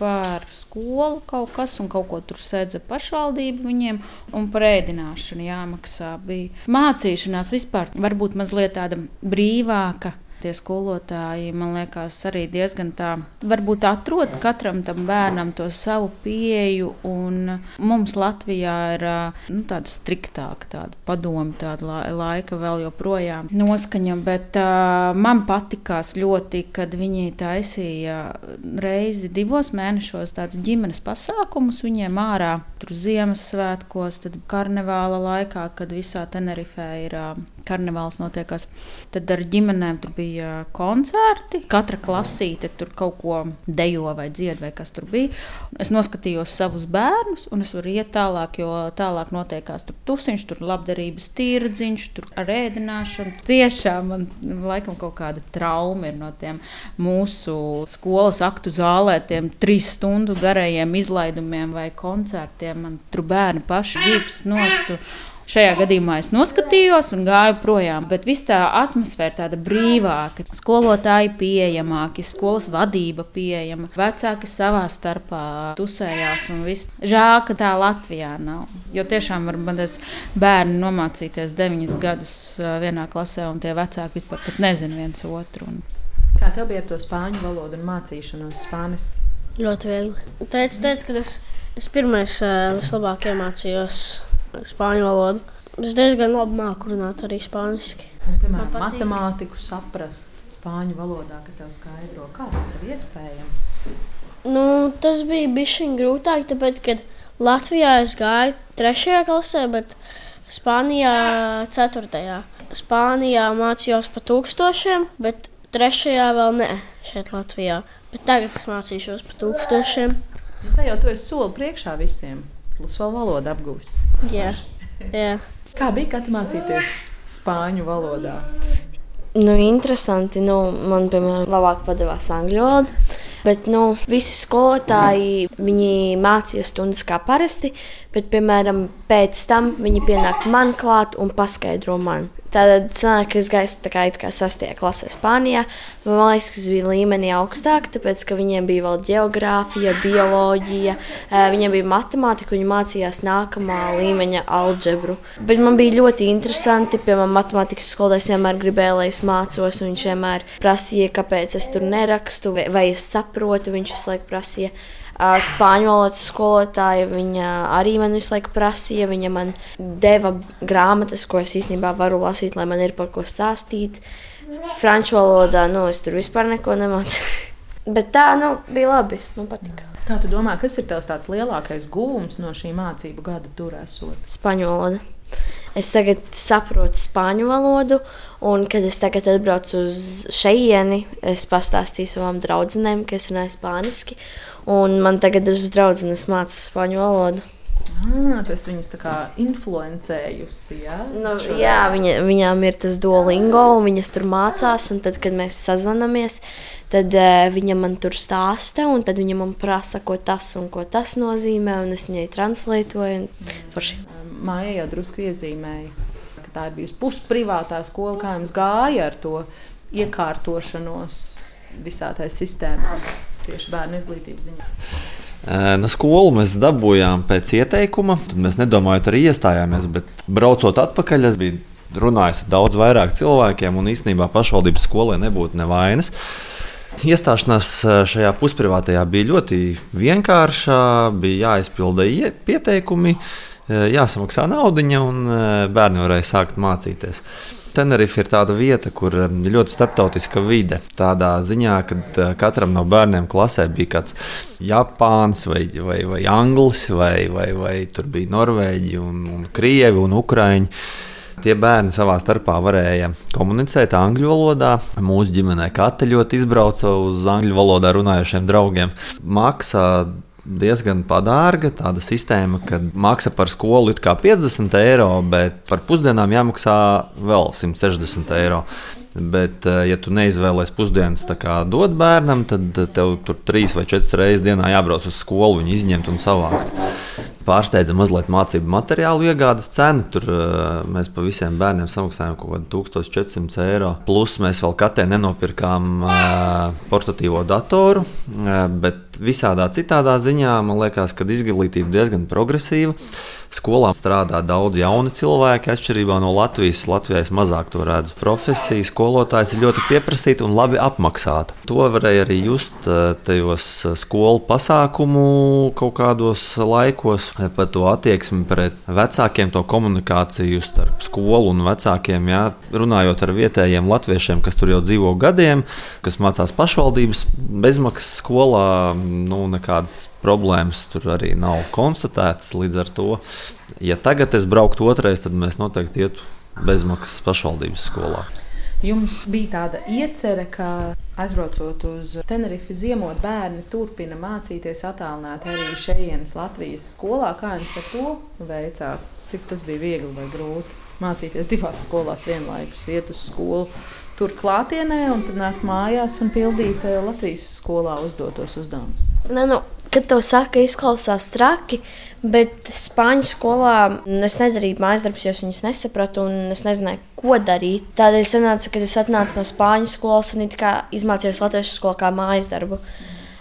par skolu kaut kas, un kaut ko tur sēdza pašvaldība viņiem, un par ēdināšanu jāmaksā. Bija mācīšanās vispār varbūt mazliet tāda brīvāka. Tie skolotāji, man liekas, arī diezgan tā, varbūt atrod katram tam bērnam to savu pieeju. Mums Latvijā ir nu, tāda striktāka tāda padoma, tāda laika vēl joprojām noskaņa. Bet uh, man patikās ļoti, kad viņi taisīja reizi divos mēnešos tādus ģimenes pasākumus viņiem ārā. Tur Ziemassvētkos, tad karnevāla laikā, kad visā Tenerifē ir uh, karnevāls notiekās. Tad ar ģimenēm tur bija koncerti. Katra klasīte tur kaut ko dejo vai dzied, vai kas tur bija. Es noskatījos savus bērnus, un es varu iet tālāk, jo tālāk notiekās tur tusiņš, tur labdarības tirdziņš, tur ar ēdināšanu. Tiešām man laikam kaut kāda trauma ir no tiem mūsu skolas aktu zālētiem, trīs stundu garajiem izlaidumiem vai koncertiem. Man tur bērni paši gribas nostu. Šajā gadījumā es noskatījos un gāju projām, bet viss tā atmosfēra tāda brīvāka, skolotāji pieejamāki, skolas vadība pieejama, vecāki savā starpā tusējās un viss. Žēl, ka tā Latvijā nav. Jo tiešām var tas bērni nomācīties deviņus gadus vienā klasē, un tie vecāki vispār nezina viens otru. Un... Kā tev bija ar to spāņu valodu un mācīšanos spāniski? Ļoti viegli. Teicu, teicu ka es, es pirmais vislabāk iemācījos spāņu valodu. Es diezgan labi māku runāt arī. Un, piemēram, matemātiku saprast spāņu valodā, kad tev skaidro, kā tas ir iespējams. Nu, tas bija bijis grūtāk, tāpēc, ka Latvijā es gāju trešajā klasē, bet Spānijā ceturtajā. Spānijā mācījos pa tūkstošiem, bet trešajā vēl ne šeit Latvijā. Bet tagad es mācīšos pa tūkstošiem. Nu, tā jau tu esi soli priekšā visiem plus vēl valodu apgūs. Jā. Jā. Kā bija katra mācīties spāņu valodā? Nu, interesanti. Nu, man, piemēram, labāk padevās angļu valoda. Bet nu, visi skolotāji mācīja stundas kā parasti, bet, piemēram, pēc tam viņi pienāk man klāt un paskaidro man. Tad sanāk, es gaisu tā kā, kā sastajā klasē Spānijā. Man liekas, ka tas bija līmenī augstāk, tāpēc, ka viņiem bija vēl geogrāfija, bioloģija, viņiem bija matemātika, viņi mācījās nākamā līmeņa algebru. Bet man bija ļoti interesanti, piemēram, matemātikas skolotājs vienmēr gribēja, lai es mācos, un viņš vienmēr prasīja, kāpēc es tur nerakstu, vai es saprotu, viņš visu laiku prasīja. Spāņu valodas skolotāja viņa arī man visu laiku prasīja. Viņa man deva grāmatas, ko es īstenībā varu lasīt, lai man ir par ko stāstīt. Franču valodā nu, es tur vispār neko nemācīju. [LAUGHS] Bet tā nu, bija labi. Man patika. Kā tu domā, kas ir tavs lielākais gūms no šī mācību gada turēsot? Spāņu valoda. Es tagad saprotu spāņu valodu, un kad es tagad atbraucu uz šejieni, es pastāstīju savām draudzenēm, ka es runāju spāniski. Un man tagad dažas draudzenes māca spāņu valodu. Ah, tas viņas tā kā influencējusi. Ja? Nu, jā, viņa, viņām ir tas duolingo, un viņas tur mācās. Tad, kad mēs sazvanāmies, tad uh, viņa man tur stāsta, un tad viņa man prasa, ko tas un ko tas nozīmē. Un es viņai translētoju. Mm. Māja jau drusku iezīmēja, ka tā ir bijusi pusprivātā skola. Kā jums gāja ar to iekārtošanos visā tajā sistēmā? Tieši bērnu izglītības ziņā? No skolu mēs dabūjām pēc ieteikuma. Tad mēs nedomājot, arī iestājāmies. Bet braucot atpakaļ, es biju runājis ar daudz vairāk cilvēkiem, un īstenībā pašvaldības skolai nebūtu nevainas. Iestāšanās šajā pusprivātajā bija ļoti vienkārša. Bija jāizpilda pieteikumi, jāsamaksā nauda, un bērni varēja sākt mācīties. Tenerife ir tāda vieta, kur um, ļoti starptautiska vide. Tādā ziņā, ka uh, katram no bērniem klasē bija kāds Japāns vai, vai, vai Anglis, vai, vai, vai tur bija Norvēģi, un, un Krievi un Ukrāņi. Tie bērni savā starpā varēja komunicēt angļu valodā. Mūsu ģimenē katra ļoti izbrauca uz angļu valodā runājošiem draugiem. Maksā diezgan padārga. Tāda sistēma, ka maksa par skolu ir 50 eiro, bet par pusdienām jāmaksā vēl 160 eiro. Bet, eh, ja tu neizvēlēsies pusdienas dot bērnam, tad tev tur trīs vai četras reizes dienā jābrauc uz skolu, viņu izņemt un savākt pārsteidza mazliet mācību materiālu iegādes cena. Tur uh, mēs pa visiem bērniem samaksājām kaut kādu 1400 eiro. Plus mēs vēl katē nenopirkām portatīvo datoru. Bet visādā citādā ziņā man liekas, ka izglītība diezgan progresīva. Skolā strādā daudz jaunu cilvēku, atšķirībā no Latvijas. Latvijā es mazāk to redzu. Profesija skolotājs ir ļoti pieprasīta un labi apmaksāta. To varēja arī just eh, tajos eh, skolu pasākumu kaut kādos laikos, eh, par to attieksmi pret vecākiem, to komunikāciju starp skolu un vecākiem. Jā. Runājot ar vietējiem latviešiem, kas tur jau dzīvo gadiem, kas mācās pašvaldības bezmaksas skolā, nu, nekādas problēmas tur arī nav konstatētas. Līdz ar to, ja tagad es brauktu otrais, tad mēs noteikti ietu bezmaksas pašvaldības skolā. Jums bija tāda iecerē, ka aizbraucot uz Tenerife, ziemot bērni turpina mācīties attālināti arī šejienes Latvijas skolā. Kā jums ar to veicās? Cik tas bija viegli vai grūti? Mācīties divās skolās vienlaikus, iet uz skolu tur klātienē un tad nākt mājās un pildīt eh, Latvijas skolā uzdotos uzdevumus. Nu, kad tev saka, izklausās traki, bet spāņu skolā es nedarīju mājas darbus, jo viņus nesapratu un es nezināju, ko darīt. Tādēļ sanāca, kad es atnācu no spāņu skolas un izmācījos latviešu skolā kā mājas darbu.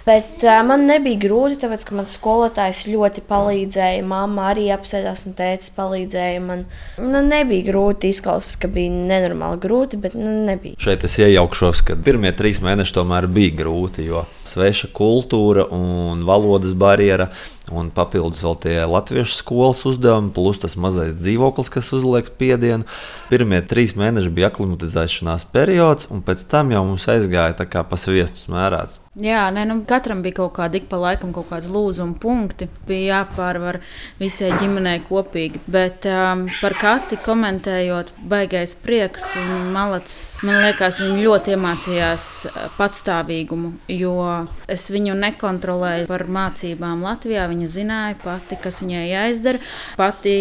Bet uh, man nebija grūti, tāpēc ka man skolotājs ļoti palīdzēja. Māma arī apsēdās un tēvs palīdzēja. Man nu, nebija grūti. Izklausās, ka bija nenormāli grūti, bet nu, nebija. Šeit es iejaukšos, ka pirmie trīs mēneši tomēr bija grūti, jo sveša kultūra un valodas barjera. Un papildus vēl tie latviešu skolas uzdevumi, plus tas mazais dzīvoklis, kas uzliek spiedienu. Pirmie trīs mēneši bija aklimatizēšanās periods, un pēc tam jau mums aizgāja tā kā pa sviestu smērēts. Jā, nē, nu, katram bija kaut kāda ik pa laikam, kaut kāda lūzuma punkti. Bija jāpārvar visai ģimenei kopīgi. Bet um, par Kati komentējot, baigais prieks un malacis. Man liekas, viņa ļoti iemācījās uh, patstāvīgumu, jo es viņu nekontrolēju par mācībām Latvijā. Viņa zināja pati, kas viņai jāizdara. Pati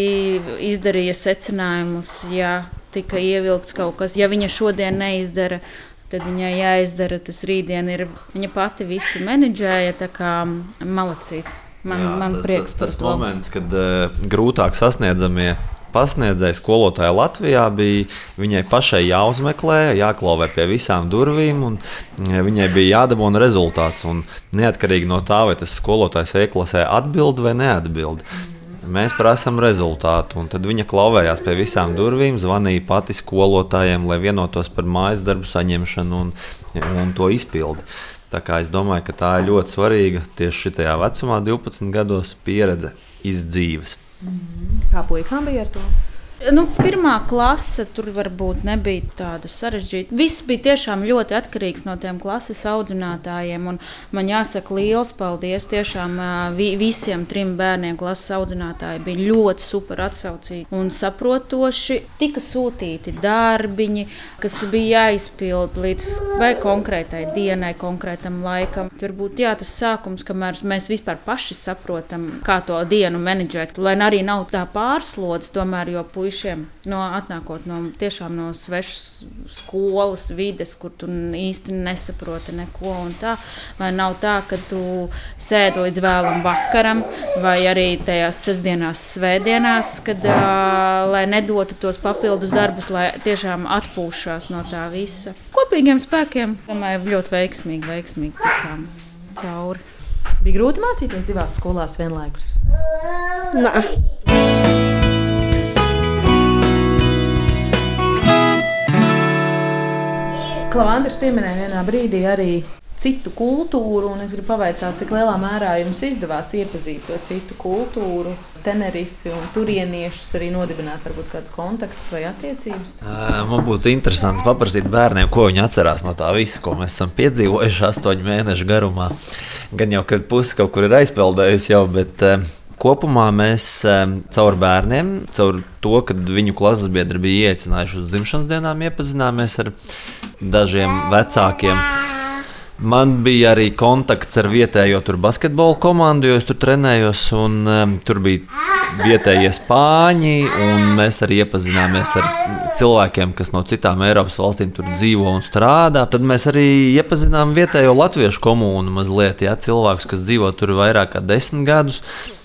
izdarīja secinājumus, ja tika ievilkts kaut kas. Ja viņa šodien neizdara tad viņai jāizdara tas rītdien. Ir, viņa pati visu menedžēja, tā kā malacīts. Man, Jā, man prieks par to. Tas moments, kad uh, grūtāk sasniedzamie pasniedzēja skolotāja Latvijā, bija viņai pašai jāuzmeklē, jāklauvē pie visām durvīm, un viņai bija jādabūna rezultāts. Un neatkarīgi no tā, vai tas skolotājs e-klasē atbild vai neatbild. Mēs prasām rezultātu, un tad viņa klauvējās pie visām durvīm, zvanīja pati skolotājiem, lai vienotos par mājas darbu saņemšanu un, un to izpildi. Tā kā es domāju, ka tā ir ļoti svarīga tieši šajā vecumā, 12 gados, pieredze izdzīves. Kā puikām bija ar to? Nu, pirmā klase tur varbūt nebija tāda sarežģīta. Viss bija tiešām ļoti atkarīgs no tiem klases audzinātājiem. Man jāsaka liels paldies tiešām vi, visiem trim bērniem. Klases audzinātāji bija ļoti super atsaucīgi un saprotoši. Tika sūtīti darbiņi, kas bija jāizpild līdz vai konkrētai dienai, konkrētam laikam. Varbūt jā, tas sākums, kamēr mēs vispār paši saprotam, kā to dienu menedžēt, lai arī nav tā pārslodze, tomēr jo puiši puišiem, no, atnākot no, no svešas skolas, vides, kur tu īsti nesaproti neko. Tā, lai nav tā, ka tu sēdi līdz vēlam vakaram, vai arī tajās sestdienās, svētdienās, kad uh, lai nedotu tos papildus darbus, lai tiešām atpūšās no tā visa. Kopīgiem spēkiem, domāju, ļoti veiksmīgi, veiksmīgi tikām cauri. Bija grūti mācīties divās skolās vienlaikus. Nē. Klavandrs pieminēja vienā brīdī arī citu kultūru, un es gribu pavaicāt, cik lielā mērā jums izdevās iepazīt to citu kultūru, Tenerifi un turieniešus, arī nodibināt varbūt kādus kontaktus vai attiecības? Man būtu interesanti paprasīt bērniem, ko viņi atcerās no tā visa, ko mēs esam piedzīvojuši astoņu mēnešu garumā. Gan jau, kad pusi kaut kur ir aizpeldējusi jau, bet Kopumā mēs caur bērniem, caur to, ka viņu klases biedri bija ieaicinājuši uz dzimšanas dienām, iepazināmies ar dažiem vecākiem. Man bija arī kontakts ar vietējo basketbola komandu, jo es tur trenējos. Un, um, tur bija vietējie spāņi, un mēs arī iepazināmies ar cilvēkiem, kas no citām Eiropas valstīm tur dzīvo un strādā. Tad mēs arī iepazinām vietējo latviešu komunu mazliet, ja, cilvēkus, kas dzīvo tur vairāk kā desmit gadus.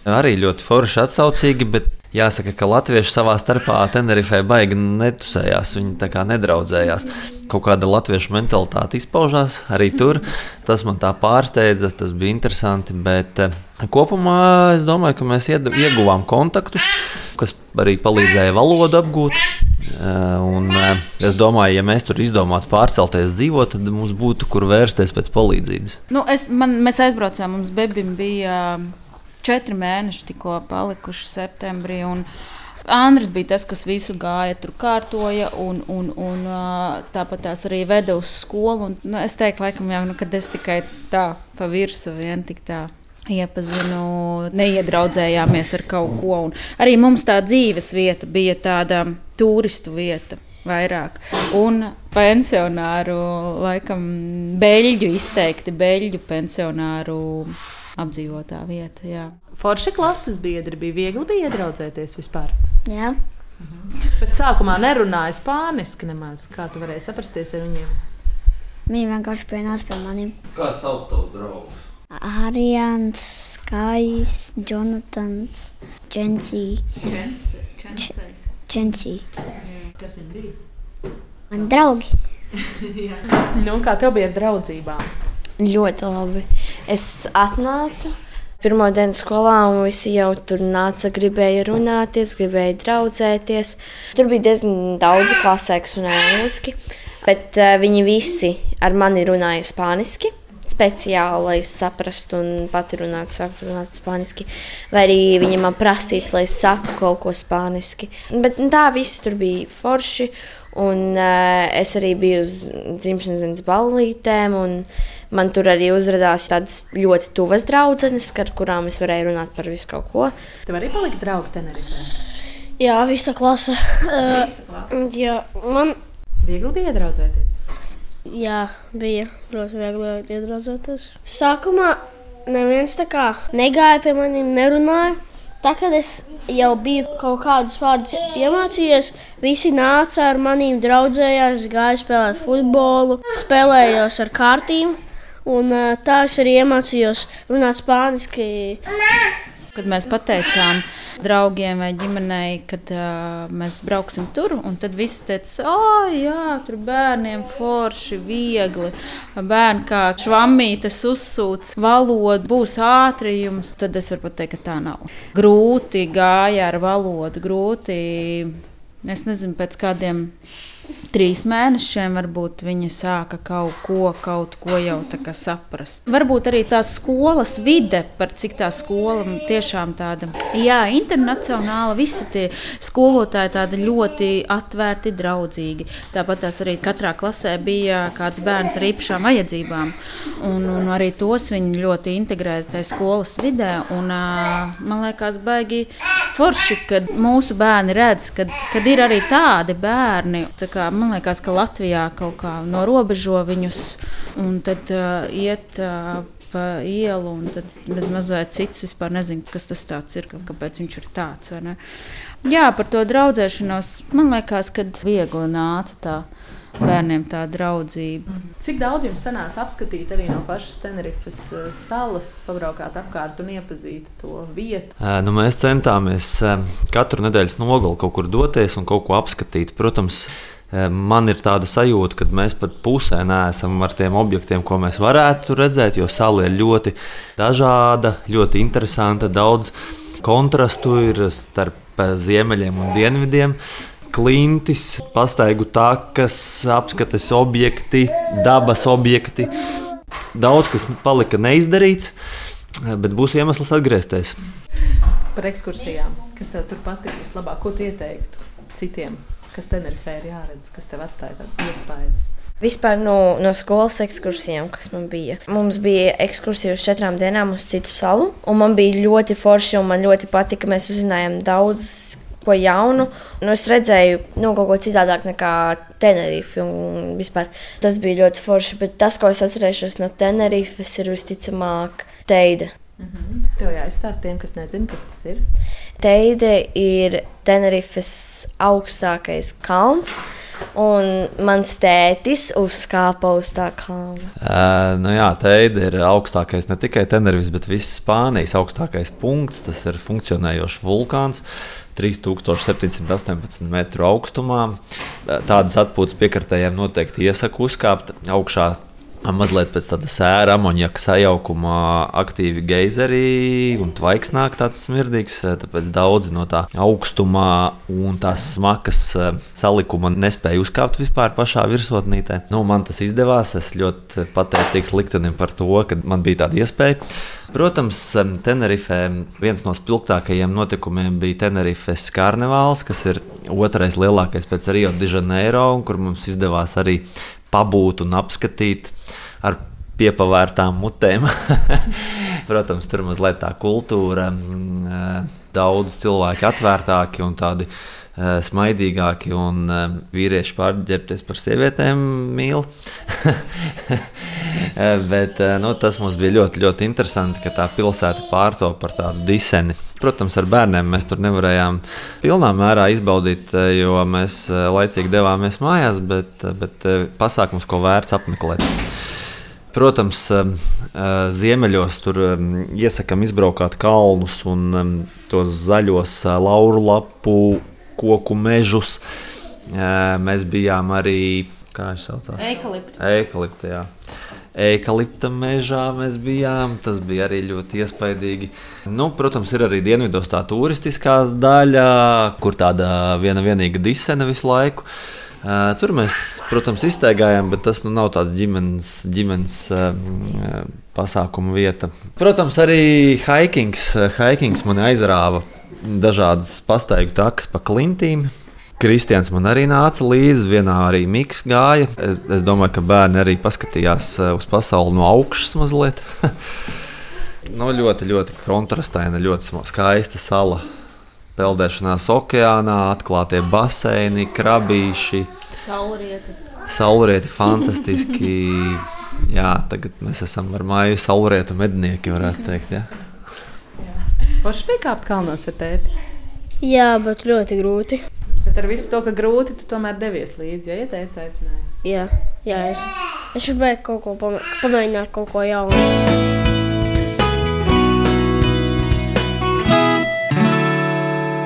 Arī ļoti forši atsaucīgi, bet jāsaka, ka latvieši savā starpā Tenerifē baigi netusējās. Viņi tā kā nedraudzējās. Kaut kāda latviešu mentalitāte izpaužās arī tur. Tas man tā pārsteidza, tas bija interesanti. Bet eh, kopumā es domāju, ka mēs ieguvām kontaktus, kas arī palīdzēja valodu apgūt. Eh, un eh, es domāju, ja mēs tur izdomātu pārcelties dzīvot, tad mums būtu kur vērsties pēc palīdzības. Nu, es, man, mēs aizbraucām, mums bebim bija četri mēneši tikko palikuši septembrī. Andris bija tas, kas visu gāja, tur kārtoja, un, un, un tāpat tās arī veda uz skolu. Un, nu, es teiktu, laikam, jau, nu, kad es tikai tā pa virsmu vien tik tā. Iepazinu, neiedraudzējāmies ar kaut ko. Un arī mums tā dzīves vieta bija tāda turistu vieta vairāk. Un pensionāru, laikam, beļģu izteikti, beļģu pensionāru apdzīvotā vieta. Jā. Forši klases biedri bija viegli bija iedraudzēties vispār. Jā. Mhm. Bet sākumā nerunāja spāniski nemaz. Kā tu varēji saprasties ar viņiem? Viņi vienkārši pienāca pie maniem. Kā sauc tavus draugus? Arijans, Kais, Jonatans, Čensī. Čensī. Kas viņi bija? Man draugi. [LAUGHS] nu, kā tev bija ar draudzībām? Ļoti labi. Es atnācu. Pirmā diena skolā, un visi jau tur nāca, gribēja runāties, gribēja draudzēties. Tur bija diezgan daudz klasē, kas runāja angliski, bet uh, viņi visi ar mani runāja spāniski. Speciāli, lai es saprastu un pati runātu, sāktu runāt spāniski. Vai arī viņi man prasīja, lai es saku kaut ko spāniski. Bet nu, tā viss tur bija forši. Un uh, es arī biju uz dzimšanas dienas ballītēm. Man tur arī uzrādījās tādas ļoti tuvas draudzenes, ar kurām es varēju runāt par visu kaut ko. Tev arī palika draugi Tenerifē? Jā, visa klase. Visa klase. Uh, jā, man viegli bija iedraudzēties. Jā, bija ļoti viegli iedraudzēties. Sākumā neviens tā kā negāja pie maniem, nerunāja. Tā kā es jau biju kaut kādus vārdus iemācījies, visi nāca ar maniem, draudzējās, gāja spēlēt futbolu, spēlējos ar kārtīm. Un tā es arī iemācījos runāt spāniski. Kad mēs pateicām draugiem vai ģimenei, kad uh, mēs brauksim tur, un tad viss teica, oh, jā, tur bērniem forši, viegli. Bērni kā švammītes uzsūc valodu, būs ātri jums. Tad es varu pateikt, ka tā nav. Grūti gāja ar valodu, grūti. Es nezinu, pēc kādiem trīs mēnešiem varbūt viņa sāka kaut ko, kaut ko jau saprast. Varbūt arī tā skolas vide, par cik tā skola tiešām tāda jā, internacionāla, visi tie skolotāji tādi ļoti atvērti, draudzīgi. Tāpat tās arī katrā klasē bija kāds bērns ar īpašām vajadzībām. Un, un arī tos viņi ļoti integrēja tajā skolas vidē. Un, man liekas, baigi forši, kad mūsu bērni redz, kad, kad ir arī tādi bērni. Tā kā, man liekas, ka Latvijā kaut kā norobežo viņus un tad uh, iet. Uh, pa ielu, un tad mazliet cits vispār nezina, kas tas ir, kāpēc viņš ir tāds. Jā, par to draudzēšanos man liekas, ka viegli nāca tā bērniem tā draudzība. Cik daudz jums sanāca apskatīt arī no pašas Tenerifes eh, salas, pabraukāt apkārt un iepazīt to vietu? Nu, mēs centāmies katru nedēļas nogali kaut kur doties un kaut ko apskatīt. Protams, Man ir tāda sajūta, ka mēs pat pusē neesam ar tiem objektiem, ko mēs varētu redzēt, jo sala ir ļoti dažāda, ļoti interesanta. Daudz kontrastu ir starp ziemeļiem un dienvidiem klintis, pastaigu takas, apskates objekti, dabas objekti. Daudz kas palika neizdarīts, bet būs iemesls atgriezties. Par ekskursijām, kas tev tur patīk vislabāk, ko tu ieteiktu citiem, kas Tenerifē ir jāredz, kas tev atstāja tādu iespēju? Vispār no, no skolas ekskursijām, kas man bija. Mums bija ekskursija uz četrām dienām uz citu salu, un man bija ļoti forši, un man ļoti patika. Mēs uzzinājām daudz ko jaunu. Nu, es redzēju nu, kaut ko citādāk nekā Tenerife. Vispār, tas bija ļoti forši. Bet tas, ko es atcerēšos no Tenerifes, ir visticamāk Teide. Mm -hmm. Tev jāizstāsta tiem, kas nezina, kas tas ir. Teide ir Tenerifes augstākais kalns. Un mans tētis uzkāpa uz tā kalna. Uh, nu jā, Teide ir augstākais ne tikai Tenerifes, bet visas Spānijas augstākais punkts. Tas ir funkcionējošs vulkāns. 3718 metru augstumā. Tādas atpūtas piekartējiem noteikti iesaku uzkāpt augšā mazliet pēc tāda sēra, amonjaka sajaukuma, aktīvi geizeri un tvaiks nāk tāds smirdīgs. Tāpēc daudzi no tā augstumā un tās smakas salikuma nespēja uzkāpt vispār pašā virsotnītē. Nu, man tas izdevās. Es ļoti pateicīgs liktenim par to, ka man bija tāda iespēja. Protams, Tenerifē viens no spilgtākajiem notikumiem bija Tenerifes karnevāls, kas ir otrais lielākais pēc Rio de Janeiro, kur mums izdevās arī pabūt un apskatīt ar piepavērtām mutēm. [LAUGHS] Protams, tur mazliet tā kultūra, mm, daudz cilvēku atvērtāki un tādi smaidīgāki, un vīrieši pārģērbties par sievietēm mīl. [LAUGHS] Bet nu, tas mums bija ļoti, ļoti interesanti, ka tā pilsēta pārtopa par tādu diseni. Protams, ar bērniem mēs tur nevarējām pilnā mērā izbaudīt, jo mēs laicīgi devāmies mājās, bet, bet pasākums, ko vērts apmeklēt. Protams, ziemeļos tur iesakām izbraukāt kalnus un tos zaļos lauru lapu koku mežus. Mēs bijām arī? Eikalipta. Eikalipta, jā. Eikalipta mežā mēs bijām. Tas bija arī ļoti iespaidīgi. Nu, protams, ir arī dienvidos tā turistiskā daļa, kur tāda viena vienīga disene visu laiku. Uh, tur mēs, protams, iztaigājām, bet tas nu, nav tāds ģimenes, ģimenes uh, pasākuma vieta. Protams, arī hikings, hikings man aizrāva dažādas pastaigu takas pa klintīm. Kristians man arī nāca līdzi, vienā arī Mikls gāja. Es domāju, ka bērni arī paskatījās eh, uz pasauli no augšas mazliet. no, [LAUGHS] nu, ļoti, ļoti kontrastaina, ļoti skaista sala. Peldēšanās okeānā, atklātie baseini, krabīši. Saulrieti. Saulrieti fantastiski. [LAUGHS] Jā, tagad mēs esam ar māju saulrietu mednieki, varētu teikt. Ja? Forši bija kāpt kalnos ar tēti. Jā, bet ļoti grūti. Bet ar visu to, ka grūti, tu tomēr devies līdzi, ja, ja teici, aicināja. Jā, jā es, es gribēju kaut ko pamē, pamēģināt, kaut ko jaunu.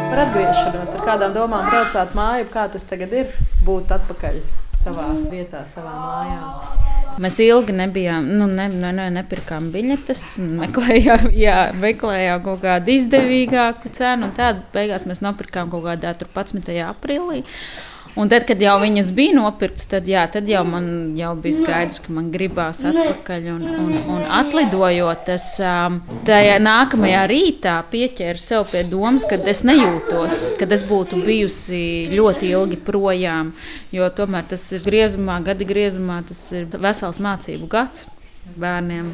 Par atgriešanos, ar kādām domām braucāt māju, kā tas tagad ir būt atpakaļ savā vietā, savā mājā. Mēs ilgi nebijām, nu, ne, ne, ne, nepirkām biļetes, meklējām, [LAUGHS] jā, meklējām kaut kādu izdevīgāku cenu. Tādu beigās mēs nopirkām kaut kādā 11. aprīlī. Un tad, kad jau viņas bija nopirktas, tad, jā, tad jau man jau bija skaidrs, ka man gribās atpakaļ. Un, un, un atlidojot, es tajā nākamajā rītā pieķēru sev pie domas, ka es nejūtos, ka es būtu bijusi ļoti ilgi projām. Jo tomēr tas ir griezumā, gada griezumā, tas ir vesels mācību gads bērniem.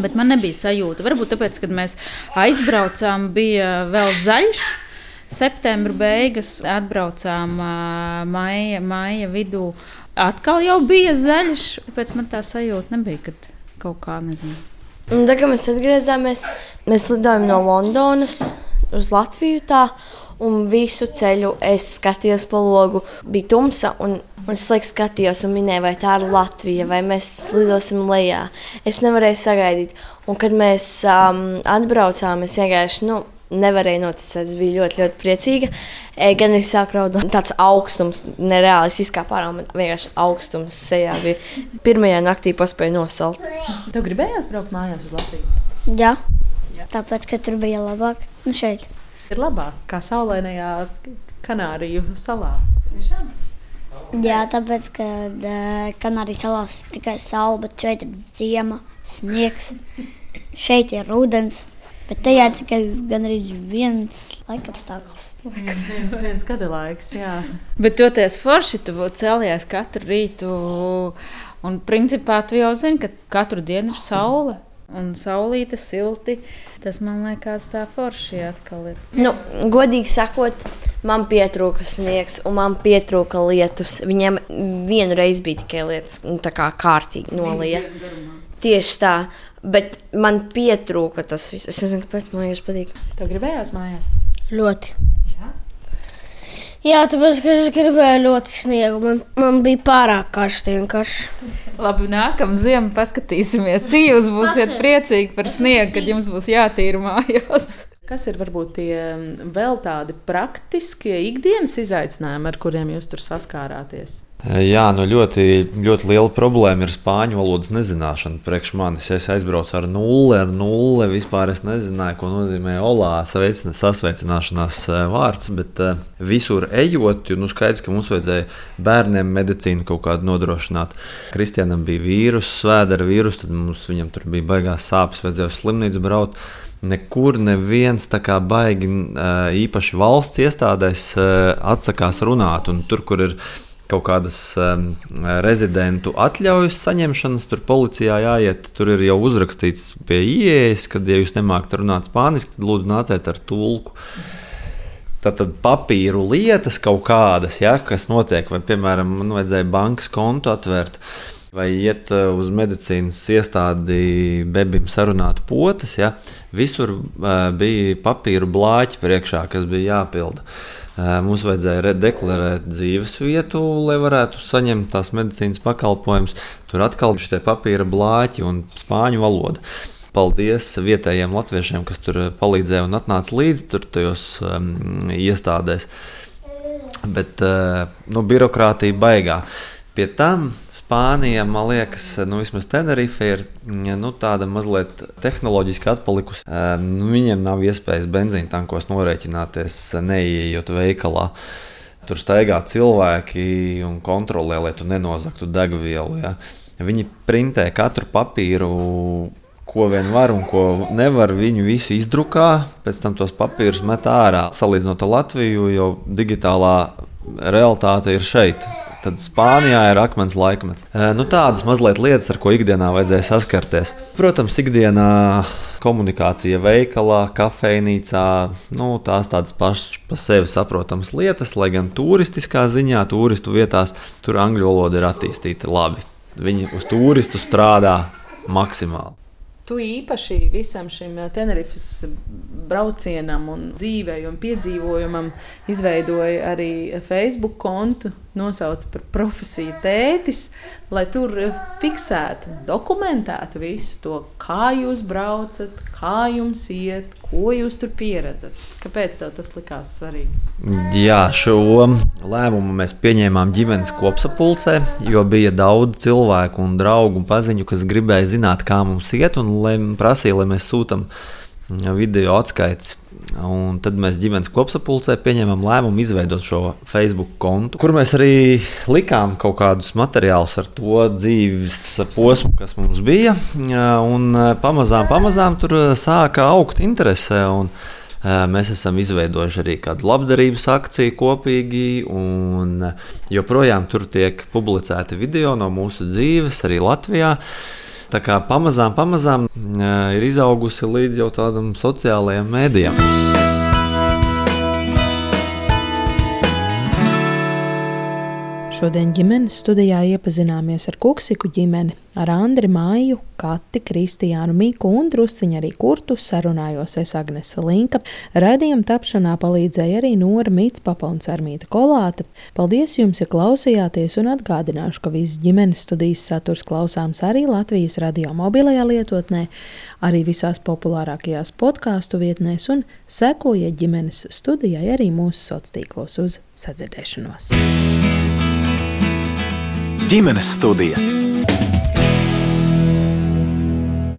Bet man nebija sajūta. Varbūt tāpēc, kad mēs aizbraucām, bija vēl zaļš septembra beigas, atbraucām maija, maija vidū. Atkal jau bija zaļš, tāpēc man tā sajūta nebija, ka kaut kā nezinu. Un tad, kad mēs atgriezāmies, mēs lidojām no Londonas uz Latviju. Tā, un visu ceļu es skatījos pa logu. Bija tumsa, un, un es laikam skatījos un minēju, vai tā ir Latvija, vai mēs lidosim lejā. Es nevarēju sagaidīt. Un, kad mēs um, atbraucām, es vienkārši. Nu, nevarēju noticēt. Es biju ļoti, ļoti priecīga. E, gan arī sāku raudāt. Tāds augstums, nereāli es izkāpu. Man vienkārši augstums sejā bija. Pirmajā naktī paspēju nosalt. Tev gribējās braukt mājās uz Latviju? Jā, tāpēc, ka tur bija labāk. Nu, šeit. Ir labāk kā saulainajā Kanāriju salā. Jā, tāpēc, ka Kanārijas salās ir tikai saule, bet šeit ir ziema, sniegs, šeit ir ūdens. Bet tajā tikai gandrīz viens laikapstākļus. viens, viens gada laiks, jā. Bet toties forši, tu cēlies katru rītu. Un principā tu jau zini, ka katru dienu ir saule. Un saulīte silti. Tas man liekas, tā forši atkal ir. Nu, godīgi sakot, man pietrūka sniegs, un man pietrūka lietus. Viņiem vienu reizi bija tikai lietus, un tā kā kārtīgi nolija. Tieši tā. Bet man pietrūka tas viss. Es nezinu, kāpēc man vienkārši patīk. Tev gribējās mājās? Ļoti. Jā, Jā tāpēc, ka es gribēju ļoti sniegu. Man, man bija pārāk karsti vienkārši. Labi, nākamā ziema paskatīsimies, cik jūs būsiet priecīgi par sniegu, kad jums būs jātīra mājās. Kas ir varbūt tie vēl tādi praktiskie ikdienas izaicinājumi, ar kuriem jūs tur saskārāties? Jā, nu ļoti, ļoti liela problēma ir spāņu valodas nezināšana. Priekš manis es aizbraucu ar nulli, ar nulli. Vispār es nezināju, ko nozīmē olā sveicina, sasveicināšanās vārds. Bet uh, visur ejot, jo nu, skaidrs, ka mums vajadzēja bērniem medicīnu kaut kādu nodrošināt. Kristianam bija vīrusu, svēdera vīrusu, tad mums viņam tur bija baigās sāpes, vajadzēja uz slimnīcu braukt. Nekur neviens tā kā baigi īpaši valsts iestādēs atsakās runāt. Un tur, kur ir kaut kādas um, rezidentu atļaujas saņemšanas, tur policijā jāiet. Tur ir jau uzrakstīts pie ieejas, ka, ja jūs nemākat runāt spāniski, tad lūdzu nāciet ar tulku. Tātad papīru lietas kaut kādas, ja, kas notiek, vai, piemēram, man vajadzēja bankas kontu atvērt. Vai iet uz medicīnas iestādi, bebim sarunāt potes, ja visur uh, bija papīru blāķi priekšā, kas bija jāpilda. Uh, Mums vajadzēja deklarēt dzīves vietu, lai varētu saņemt tās medicīnas pakalpojumus. Tur atkal bija šie papīra blāķi un spāņu valoda. Paldies vietējiem latviešiem, kas tur palīdzēja un atnāca līdzi tur tajos um, iestādēs. Bet uh, nu, birokrātija baigā. Pie tam Spānija, man liekas, nu, vismaz Tenerife ir nu, tāda mazliet tehnoloģiski atpalikusi. Nu, viņiem nav iespējas benzīna tankos norēķināties, neieejot veikalā. Tur staigā cilvēki un kontrolē, lai tu nenozagtu degvielu. Ja. Viņi printē katru papīru ko vien var un ko nevar. Viņu visu izdrukā, pēc tam tos papīrus met ārā. Salīdzinot ar Latviju, jau digitālā realitāte ir šeit. Tad Spānijā ir akmens laikmets. Nu, tādas mazliet lietas, ar ko ikdienā vajadzēja saskarties. Protams, ikdienā komunikācija veikalā, kafejnīcā, nu, tās tādas pašas par sevi saprotamas lietas, lai gan turistiskā ziņā, turistu vietās, tur angļu valoda ir attīstīta labi. Viņi uz turistu strādā maksimāli. Tu īpaši visam šim Tenerifes braucienam, un dzīvei un piedzīvojumam izveidoji arī Facebook kontu, nosauca par profesiju tētis, lai tur fiksētu, dokumentētu visu to, kā jūs braucat, kā jums iet, ko jūs tur pieredzat. Kāpēc tev tas likās svarīgi? Jā, šo lēmumu mēs pieņēmām ģimenes kopsapulcē, jo bija daudz cilvēku un draugu un paziņu, kas gribēja zināt, kā mums iet, un prasīja, lai mēs sūtām video atskaites. Un tad mēs ģimenes kopsapulcē pieņēmām lēmumu izveidot šo Facebook kontu, kur mēs arī likām kaut kādus materiālus ar to dzīves posmu, kas mums bija. Un pamazām, pamazām tur sāka augt interese. Un, Mēs esam izveidojuši arī kādu labdarības akciju kopīgi, un joprojām tur tiek publicēti video no mūsu dzīves, arī Latvijā. Tā kā pamazām, pamazām ir izaugusi līdz jau tādam sociālajam mēdījam. Šodien ģimenes studijā iepazināmies ar Kuksiku ģimeni, ar Andri Māju, Kati, Kristiānu Miku un drusciņu arī Kurtu sarunājos es Agnese Linka. Radījuma tapšanā palīdzēja arī Nora Mitspapa un Sarmīta Kolāte. Paldies jums, ja klausījāties un atgādināšu, ka viss ģimenes studijas saturs klausāms arī Latvijas radio mobilajā lietotnē, arī visās populārākajās podkāstu vietnēs un sekojiet ģimenes studijai arī mūsu sociālos tīklos uz sadzirdēšanos ģimenes studija.